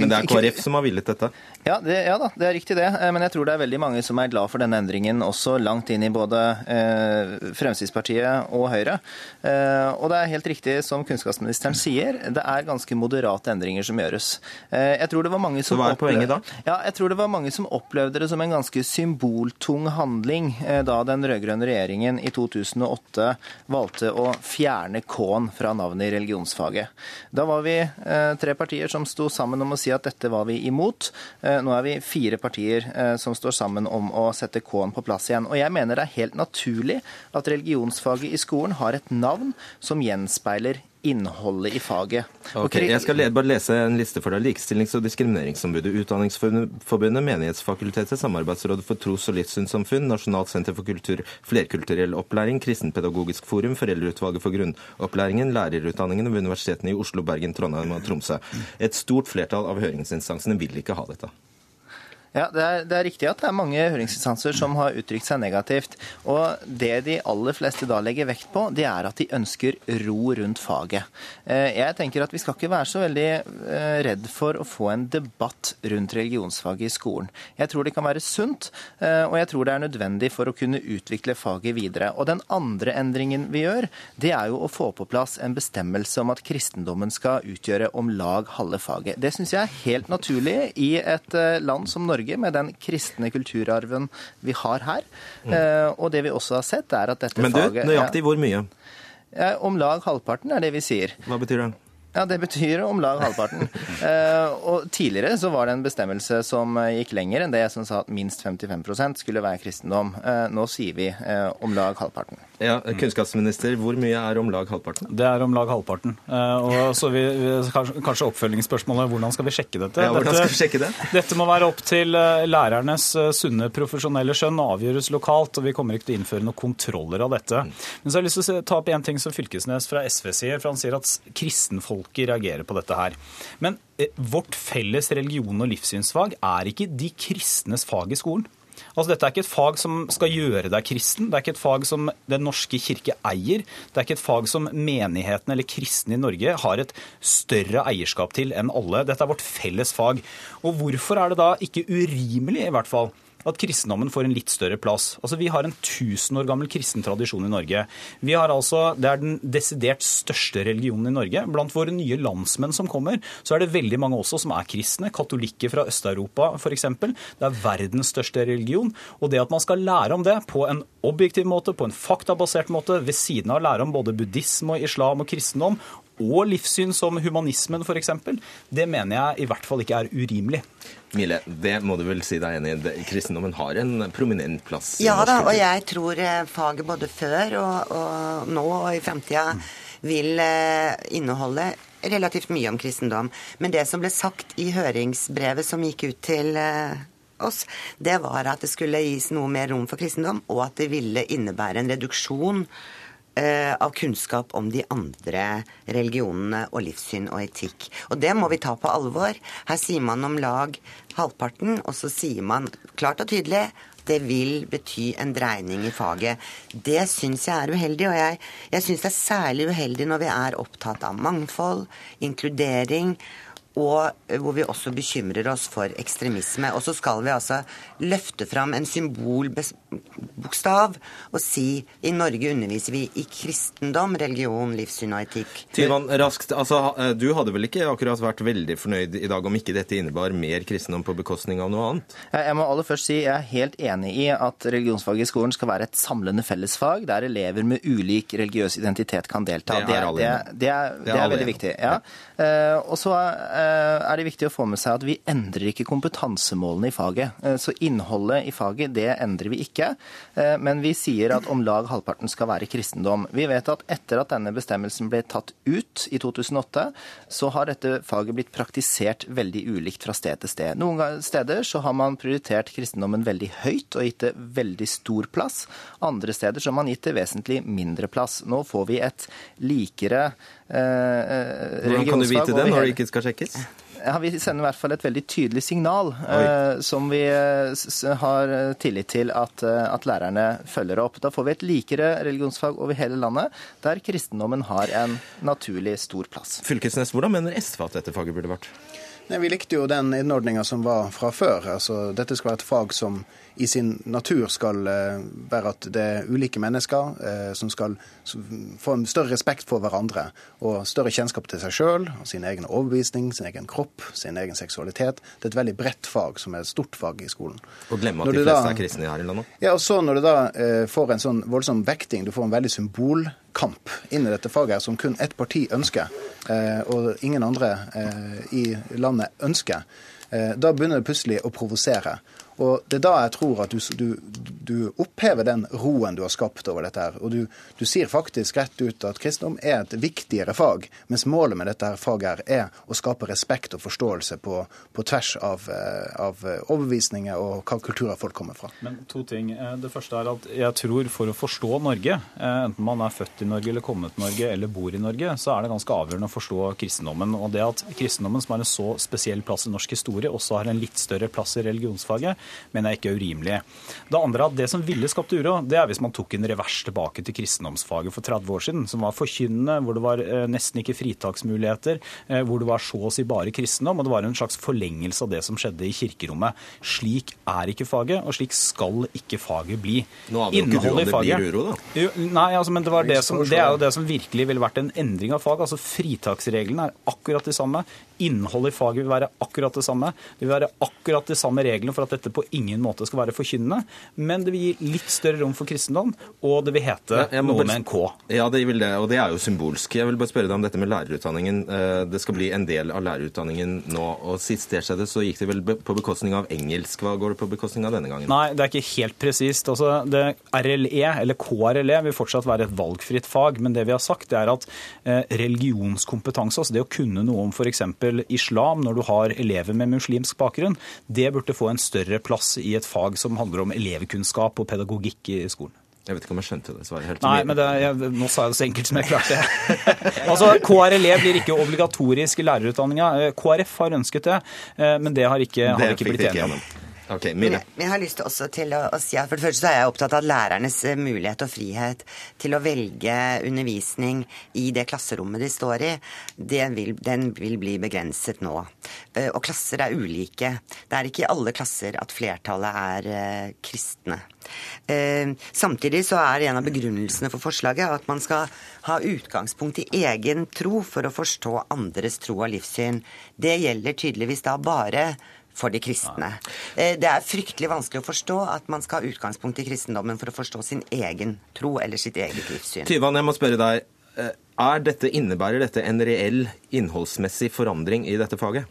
Men det er KrF som har villet dette? Ja, det, ja da, det er riktig det. Eh, Men jeg tror det er veldig mange som er glad for denne endringen, også langt inn i både eh, Fremskrittspartiet og Høyre. Eh, og det er helt riktig som kunnskapsministeren sier, det er ganske moderate endringer som gjøres. Eh, jeg tror det var mange som Så hva er poenget da? Ja, jeg tror det var mange som opplevde det som en ganske symboltung handling eh, da den rød-grønne regjeringen i 2008 valgte å fjerne K-en fra navnet i religionsfaget. Da var vi eh, tre partier som sto sammen om å si at dette var vi imot. Eh, Nå er vi fire partier eh, som står sammen om å sette K-en på plass igjen. Og jeg mener det er helt naturlig at religionsfaget i skolen har et navn som gjenspeiler innholdet i faget. Ok, Jeg skal bare lese en liste for deg. Likestillings- og diskrimineringsombudet, Utdanningsforbundet, Menighetsfakultetet, Samarbeidsrådet for tros- og livssynssamfunn, Nasjonalt senter for kultur, flerkulturell opplæring, Kristenpedagogisk forum, Foreldreutvalget for grunnopplæringen, lærerutdanningene ved universitetene i Oslo, Bergen, Trondheim og Tromsø. Et stort flertall av høringsinstansene vil ikke ha dette. Ja, det er, det er riktig at det er mange høringsinstanser som har uttrykt seg negativt. Og det de aller fleste da legger vekt på, det er at de ønsker ro rundt faget. Eh, Jeg tenker at vi skal ikke være så veldig eh, redd for å få en debatt rundt religionsfaget i skolen. Jeg tror det kan være sunt, eh, og jeg tror det er nødvendig for å kunne utvikle faget videre. Og den andre endringen vi gjør, det er jo å få på plass en bestemmelse om at kristendommen skal utgjøre om lag halve faget. Det syns jeg er helt naturlig i et land som Norge, med den kristne kulturarven vi har her. Mm. Og det vi også har sett, er at dette faget Men du, faget nøyaktig hvor mye? Ja, om lag halvparten er det vi sier. Hva betyr det? Ja, Det betyr om lag halvparten. Eh, og Tidligere så var det en bestemmelse som eh, gikk lenger enn det som sa at minst 55% skulle være kristendom. Eh, nå sier vi om lag halvparten. Ja, Kunnskapsminister, hvor mye er om lag halvparten? Det er om lag halvparten. Eh, og så vi, vi, kanskje, kanskje oppfølgingsspørsmålet hvordan skal vi sjekke dette? Ja, hvordan dette, skal vi sjekke det? Dette må være opp til lærernes sunne profesjonelle skjønn og avgjøres lokalt. og Vi kommer ikke til å innføre noen kontroller av dette. Men så har jeg lyst til å ta opp en ting som Fylkesnes fra SV sier. for Han sier at kristenfolket reagerer på dette her. Men eh, vårt felles religion- og livssynsfag er ikke de kristnes fag i skolen. Altså, dette er ikke et fag som skal gjøre deg kristen. Det er ikke et fag som Den norske kirke eier. Det er ikke et fag som menigheten eller kristne i Norge har et større eierskap til enn alle. Dette er vårt felles fag. Og hvorfor er det da ikke urimelig, i hvert fall, at kristendommen får en litt større plass. Altså, Vi har en 1000 år gammel kristen tradisjon i Norge. Vi har altså, Det er den desidert største religionen i Norge. Blant våre nye landsmenn som kommer, så er det veldig mange også som er kristne. Katolikker fra Øst-Europa f.eks. Det er verdens største religion. Og det at man skal lære om det på en objektiv måte, på en faktabasert måte, ved siden av å lære om både buddhisme og islam og kristendom, og livssyn som humanismen f.eks., det mener jeg i hvert fall ikke er urimelig. Mille, det må du vel si deg enig i. Kristendommen har en prominent plass. Ja da, og jeg tror eh, faget både før og, og nå og i framtida vil eh, inneholde relativt mye om kristendom. Men det som ble sagt i høringsbrevet som gikk ut til eh, oss, det var at det skulle gis noe mer rom for kristendom, og at det ville innebære en reduksjon av kunnskap om de andre religionene og livssyn og etikk. Og det må vi ta på alvor. Her sier man om lag halvparten, og så sier man klart og tydelig det vil bety en dreining i faget. Det syns jeg er uheldig, og jeg, jeg syns det er særlig uheldig når vi er opptatt av mangfold, inkludering, og eh, hvor vi også bekymrer oss for ekstremisme. Og så skal vi altså løfte fram en symbolbokstav og si i Norge underviser vi i kristendom, religion, livssyn og etikk. Tyvan, raskt, altså, eh, Du hadde vel ikke akkurat vært veldig fornøyd i dag om ikke dette innebar mer kristendom på bekostning av noe annet? Jeg må aller først si jeg er helt enig i at religionsfaget i skolen skal være et samlende fellesfag der elever med ulik religiøs identitet kan delta. Det er det, det, er, Det er er veldig viktig. Ja. Eh, og så eh, er det viktig å få med seg at vi endrer ikke kompetansemålene i faget. Eh, så innholdet i faget det endrer vi ikke, eh, men vi sier at om lag halvparten skal være kristendom. Vi vet at etter at denne bestemmelsen ble tatt ut i 2008, så har dette faget blitt praktisert veldig ulikt fra sted til sted. Noen steder så har man prioritert kristendommen veldig høyt og gitt det veldig stor plass. Andre steder så har man gitt det vesentlig mindre plass. Nå får vi et likere eh, eh, Hvordan kan du vite det når det ikke skal sjekkes? ja, Vi sender i hvert fall et veldig tydelig signal eh, som vi eh, har eh, tillit til at, eh, at lærerne følger opp. Da får vi et likere religionsfag over hele landet, der kristendommen har en naturlig stor plass. Fylkesnes, hvordan mener SV at dette faget burde vært? Nei, Vi likte jo den innordninga som var fra før. Altså, dette skal være et fag som i sin natur skal eh, være at det er ulike mennesker eh, som skal få en større respekt for hverandre og større kjennskap til seg sjøl, sin egen overbevisning, sin egen kropp, sin egen seksualitet. Det er et veldig bredt fag som er et stort fag i skolen. Og glemme at de fleste da- er kristne her i landet? Ja, og så når du da eh, får en sånn voldsom vekting, du får en veldig symbolkamp inn i dette faget som kun ett parti ønsker, og ingen andre i landet ønsker, da begynner det plutselig å provosere. Og Det er da jeg tror at du, du, du opphever den roen du har skapt over dette. her, og du, du sier faktisk rett ut at kristendom er et viktigere fag, mens målet med dette her faget her er å skape respekt og forståelse på, på tvers av, eh, av overbevisninger og hva kulturer folk kommer fra. Men to ting. Eh, Det første er at jeg tror for å forstå Norge, eh, enten man er født i Norge eller kommet til Norge eller bor i Norge, så er det ganske avgjørende å forstå kristendommen. Og det at kristendommen, som har en så spesiell plass i norsk historie, også har en litt større plass i religionsfaget, mener jeg ikke er urimelig. Det andre er at det som ville skapt uro, det er hvis man tok en revers tilbake til kristendomsfaget for 30 år siden, som var forkynnende, hvor det var eh, nesten ikke fritaksmuligheter, eh, hvor det var så å si bare kristendom, og det var en slags forlengelse av det som skjedde i kirkerommet. Slik er ikke faget, og slik skal ikke faget bli. Nå jo ikke du om det blir faget- uro, da. Jo, nei, altså, men det, var det, som, det er jo det som virkelig ville vært en endring av fag. Altså Fritaksreglene er akkurat de samme. Innholdet i faget vil være akkurat det samme. Det vil være akkurat de samme reglene for at dette på ingen måte skal være forkynnende. Men det vil gi litt større rom for kristendom, og det vil hete Ja, noe bare- med en K. Ja, det vil det, og det er jo symbolsk. Jeg vil bare spørre deg om dette med lærerutdanningen. Eh, Det skal bli en del av lærerutdanningen nå, og sist det skjedde, så gikk det vel på bekostning av engelsk. Hva går det på bekostning av denne gangen? Nei, det er ikke helt presist. Altså, det RLE, eller KRLE, vil fortsatt være et valgfritt fag. Men det vi har sagt, det er at eh, religionskompetanse, altså det å kunne noe om f.eks. islam når du har elever med muslimsk bakgrunn, det burde få en større plass i et fag som handler om elevkunnskap og pedagogikk i skolen. Jeg vet ikke om jeg skjønte det svaret helt. Nei, men det, jeg, nå sa jeg det så enkelt som jeg klarte. altså, KRLE blir ikke obligatorisk i lærerutdanninga. Eh, KrF har ønsket det, eh, men det har ikke, har ikke blitt enig om. Gjennom. Ok, Men jeg, har lyst også til å, å si at for det første så er jeg opptatt av lærernes eh, mulighet og frihet til å velge undervisning i det klasserommet de står i. Det vil, den vil bli begrenset nå. Eh, Og klasser er ulike. Det er ikke i alle klasser at flertallet er eh, kristne. Samtidig så er en av begrunnelsene for forslaget at man skal ha utgangspunkt i egen tro for å forstå andres tro og livssyn. Det gjelder tydeligvis da bare for de kristne. Eh, Det er fryktelig vanskelig å forstå at man skal ha utgangspunkt i kristendommen for å forstå sin egen tro eller sitt eget livssyn. Tyvan, jeg må spørre deg. Er dette, innebærer dette en reell innholdsmessig forandring i dette faget?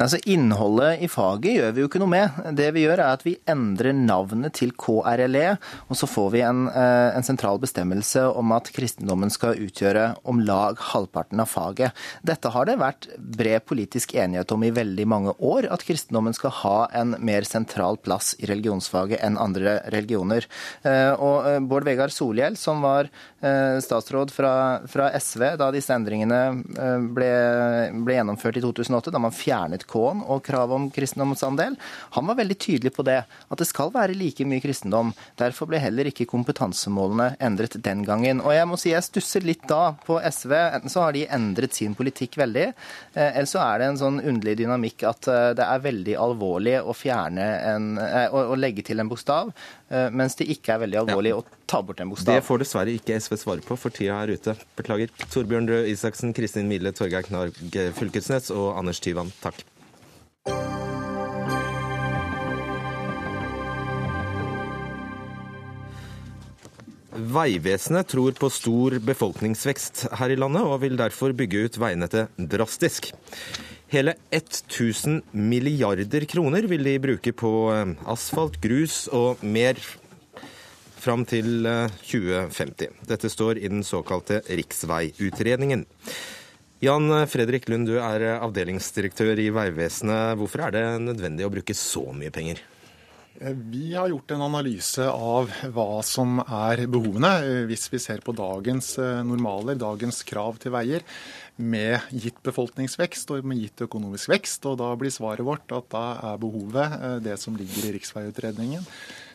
Altså Innholdet i faget gjør vi jo ikke noe med. Det vi gjør er at vi endrer navnet til KRLE, og så får vi en, eh, en sentral bestemmelse om at kristendommen skal utgjøre om lag halvparten av faget. Dette har det vært bred politisk enighet om i veldig mange år, at kristendommen skal ha en mer sentral plass i religionsfaget enn andre religioner. Eh, Og eh, Bård Vegar Solhjell, som var statsråd fra, fra SV da disse endringene eh, ble, ble gjennomført i 2008, da man fjernet K-en og kravet om kristendomsandel, han var veldig tydelig på det, at det skal være like mye kristendom. Derfor ble heller ikke kompetansemålene endret den gangen. Og jeg må si jeg stusser litt da på SV. Enten så har de endret sin politikk veldig, eh, eller så er det en sånn underlig dynamikk at eh, det er veldig alvorlig å en, å, å legge til en bokstav, mens det ikke er veldig alvorlig å ta bort en bokstav. Det får dessverre ikke SV svare på, for tida er ute. Beklager. Torbjørn Røe Isaksen, Kristin Mille, Torgeir Knarg Fylkesnes og Anders Tyvand, takk. Vegvesenet tror på stor befolkningsvekst her i landet, og vil derfor bygge ut veinettet drastisk. Hele 1000 milliarder kroner vil de bruke på eh, asfalt, grus og mer fram til eh, 2050. Dette står i den såkalte riksveiutredningen. Jan Fredrik Lund, du er eh, avdelingsdirektør i Vegvesenet. Hvorfor er det nødvendig å bruke så mye penger? Eh, Vi har gjort en analyse av hva som er behovene, eh, hvis vi ser på dagens eh, normaler, dagens krav til veier, med gitt befolkningsvekst og med gitt økonomisk vekst. Og da blir svaret vårt at da er behovet eh, det som ligger i riksveiutredningen,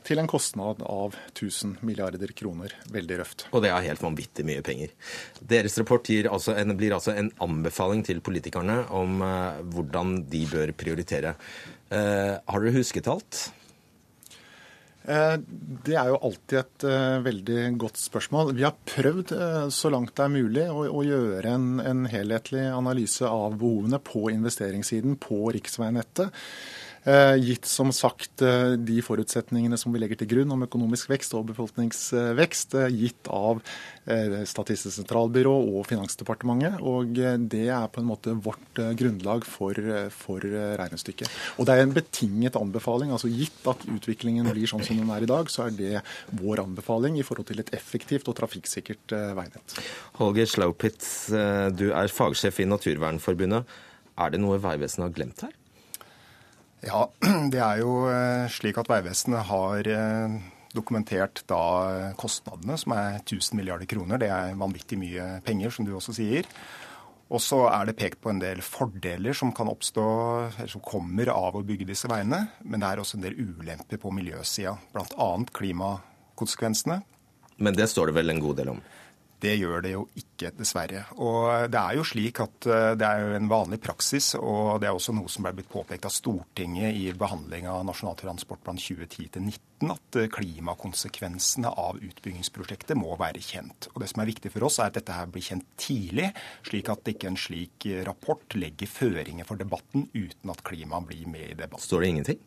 til en kostnad av 1000 milliarder kroner. Veldig røft. Og det er helt vanvittig mye penger. Deres rapport altså en, blir altså en anbefaling til politikerne om eh, hvordan de bør prioritere. Eh, har dere husket alt? Eh, Det er jo alltid et eh, veldig godt spørsmål. Vi har prøvd eh, så langt det er mulig å, gjøre en, en helhetlig analyse av behovene på investeringssiden på riksveinettet. Eh, Gitt som sagt eh, de forutsetningene som vi legger til grunn om økonomisk vekst og befolkningsvekst, eh, gitt av Statistisk sentralbyrå og Finansdepartementet. Og det er på en måte vårt grunnlag for, for regnestykket. Og det er en betinget anbefaling. altså Gitt at utviklingen blir sånn som den er i dag, så er det vår anbefaling i forhold til et effektivt og trafikksikkert veinett. Holger Slaupitz, du er fagsjef i Naturvernforbundet. Er det noe Vegvesenet har glemt her? Ja, det er jo eh, slik at Vegvesenet har eh, dokumentert da kostnadene, som er 1000 milliarder kroner. Det er vanvittig mye penger, som du også sier. Og så er det pekt på en del fordeler som kan oppstå, eller som kommer av å bygge disse veiene. Men det er også en del ulemper på miljøsida, bl.a. klimakonsekvensene. Men det står det vel en god del om? Det gjør det jo ikke, dessverre. Og det er jo slik at eh, det er jo en vanlig praksis, og det er også noe som ble blitt påpekt av Stortinget i behandling av Nasjonal transportplan 2010-2019, at eh, klimakonsekvensene av utbyggingsprosjektet må være kjent. Og Det som er viktig for oss, er at dette her blir kjent tidlig, slik at ikke en slik eh, rapport legger føringer for debatten uten at klima blir med i debatten. Står det ingenting?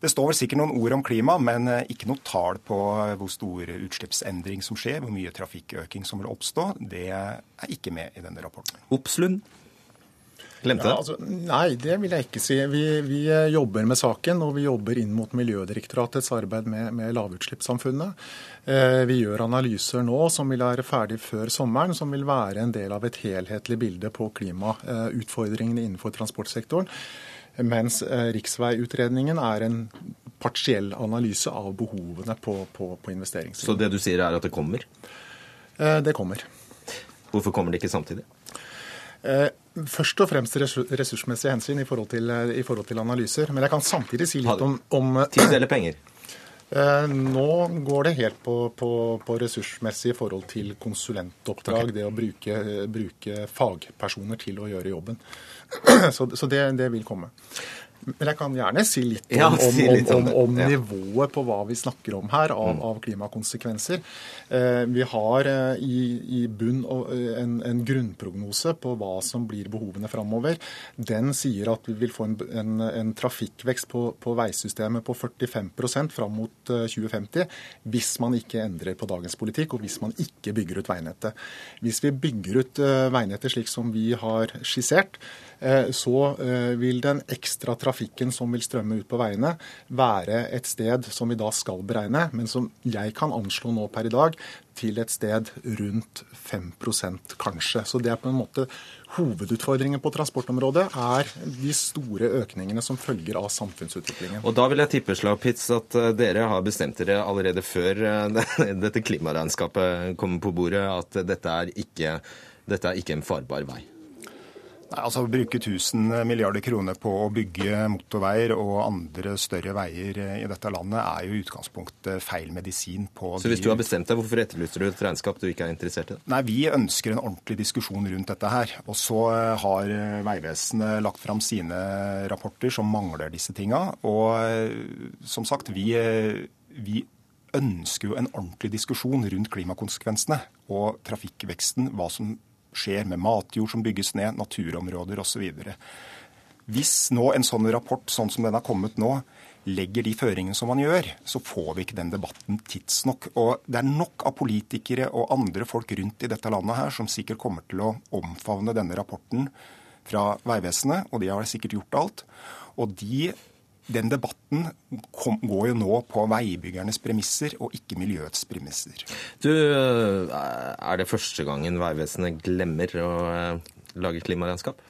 Det står vel sikkert noen ord om klima, men eh, ikke noe tall på eh, hvor stor utslippsendring som skjer, hvor mye trafikkøking som vil oppstå. Det er ikke med i denne rapporten. Oppslund? Glemte det? Ja, altså, nei, det vil jeg ikke si. Vi, vi, eh, jobber med saken, og vi jobber inn mot Miljødirektoratets arbeid med, med lavutslippssamfunnet. Eh, vi gjør analyser nå som vil være ferdig før sommeren, som vil være en del av et helhetlig bilde på klimautfordringene innenfor transportsektoren. Mens eh, riksveiutredningen er en partiell analyse av behovene på, på, på investeringssiden. Så det du sier er at det kommer? Eh, det kommer. Hvorfor kommer det ikke samtidig? Eh, først og fremst ressursmessige hensyn i forhold, til, i forhold til analyser. Men jeg kan samtidig si litt om, om Tid eller penger? Nå går det helt på, på, på ressursmessig forhold til konsulentoppdrag. Okay. Det å bruke, bruke fagpersoner til å gjøre jobben. Så, så det, det, vil komme. Men jeg kan gjerne si litt om, ja, si litt om, om, om ja. nivået på hva vi snakker om her av, mm. av klimakonsekvenser. Eh, vi har eh, i, i, bunn eh, en, en, grunnprognose på hva som blir behovene framover. Den sier at vi vil få en, en, en trafikkvekst på, på, veisystemet på 45% fram mot 2050 eh, hvis man ikke endrer på dagens politikk og hvis man ikke bygger ut veinettet. Hvis vi bygger ut eh, veinettet slik som vi har skissert, så eh, vil den ekstra trafikken som vil strømme ut på veiene, være et sted som vi da skal beregne, men som jeg kan anslå nå per i dag til et sted rundt 5% kanskje. Så det er på en måte Hovedutfordringen på transportområdet er de store økningene som følger av samfunnsutviklingen. Og Da vil jeg tippe Slagpitz, at eh, dere har bestemt dere allerede før dette klimaregnskapet kommer på bordet, at dette er ikke, dette er ikke en farbar vei? Nei, altså Å bruke 1000 milliarder kroner på å bygge motorveier og andre større veier i dette landet er jo i utgangspunktet feil medisin på Så hvis du har bestemt deg, hvorfor etterlyser du et regnskap du ikke er interessert i? Nei, Vi ønsker en ordentlig diskusjon rundt dette her. Og så eh, har eh, Vegvesenet lagt fram sine rapporter som mangler disse tinga. Og eh, som sagt, vi, vi ønsker jo en ordentlig diskusjon rundt klimakonsekvensene og trafikkveksten. hva som skjer med matjord som bygges ned, naturområder osv. Hvis nå en sånn rapport sånn som den har kommet nå, legger de føringene som man gjør, så får vi ikke den debatten tidsnok. Og det er nok av politikere og andre folk rundt i dette landet her som sikkert kommer til å omfavne denne rapporten fra Vegvesenet, og de har sikkert gjort alt. Og de den debatten kom, går jo nå på veibyggernes premisser og ikke miljøets premisser. Du, eh, Er det første gangen Vegvesenet glemmer å eh, lage klimaregnskap?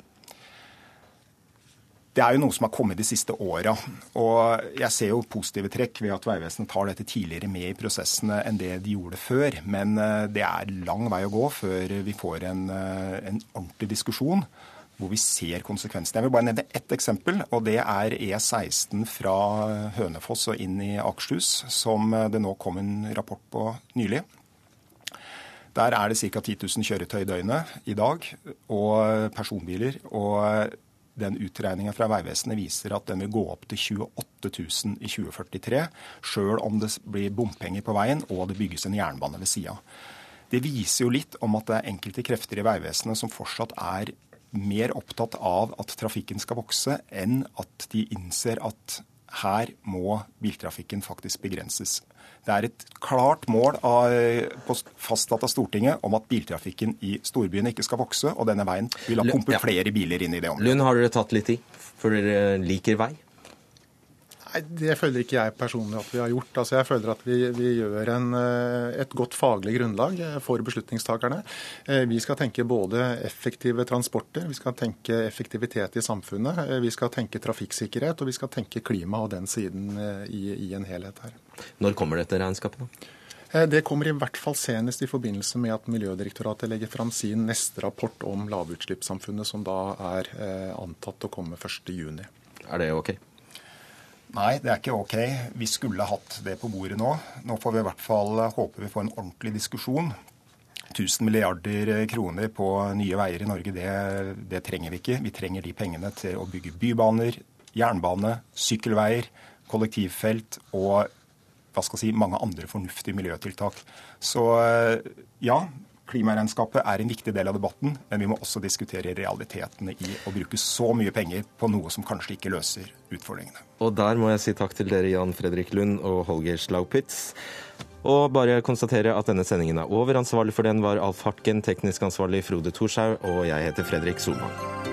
Det er jo noe som har kommet de siste åra. Og jeg ser jo positive trekk ved at Vegvesenet tar dette tidligere med i prosessene enn det de gjorde før. Men eh, det er lang vei å gå før vi får en, en ordentlig diskusjon hvor vi ser konsekvensene. Jeg vil bare nevne ett eksempel, og det er E16 fra Hønefoss og inn i Akershus, som det nå kom en rapport på nylig. Der er det ca. 10 000 kjøretøy i døgnet i dag, og personbiler. og den utregninga fra Vegvesenet viser at den vil gå opp til 28 000 i 2043, sjøl om det blir bompenger på veien og det bygges en jernbane ved sida. Det viser jo litt om at det er enkelte krefter i Vegvesenet som fortsatt er mer opptatt av at trafikken skal vokse, enn at de innser at her må biltrafikken faktisk begrenses. Det er et klart mål av, fastsatt av Stortinget om at biltrafikken i storbyene ikke skal vokse, og denne veien vil ha pumpet flere biler inn i det området. Lund, har dere tatt litt i? For dere liker vei? Nei, Det føler ikke jeg personlig at vi har gjort. Altså, jeg føler at vi, vi gjør en, eh, et godt faglig grunnlag eh, for beslutningstakerne. Eh, vi skal tenke både effektive transporter, vi skal tenke effektivitet i samfunnet, vi skal tenke trafikksikkerhet, og vi skal tenke klima og den siden i, i en helhet her. Når kommer dette regnskapet? da? Det kommer i hvert fall senest i forbindelse med at Miljødirektoratet legger fram sin neste rapport om lavutslippssamfunnet, som da er antatt å komme 1.6. Er det ok? Nei, det er ikke ok. Vi skulle hatt det på bordet nå. Nå får vi i hvert fall håpe vi får en ordentlig diskusjon. 1000 milliarder kroner på nye veier i Norge, det, det trenger vi ikke. Vi trenger de pengene til å bygge bybaner, jernbane, sykkelveier, kollektivfelt og hva skal jeg si, mange andre fornuftige miljøtiltak. Så ja, Klimaregnskapet er en viktig del av debatten, men vi må også diskutere realitetene i å bruke så mye penger på noe som kanskje ikke løser utfordringene. Og der må jeg si takk til dere, Jan Fredrik Lund og Holger Slaupitz. Og bare konstatere at denne sendingen er over. Ansvarlig for den var Alf Hartgen, teknisk ansvarlig Frode Thorshaug, og jeg heter Fredrik Solvang.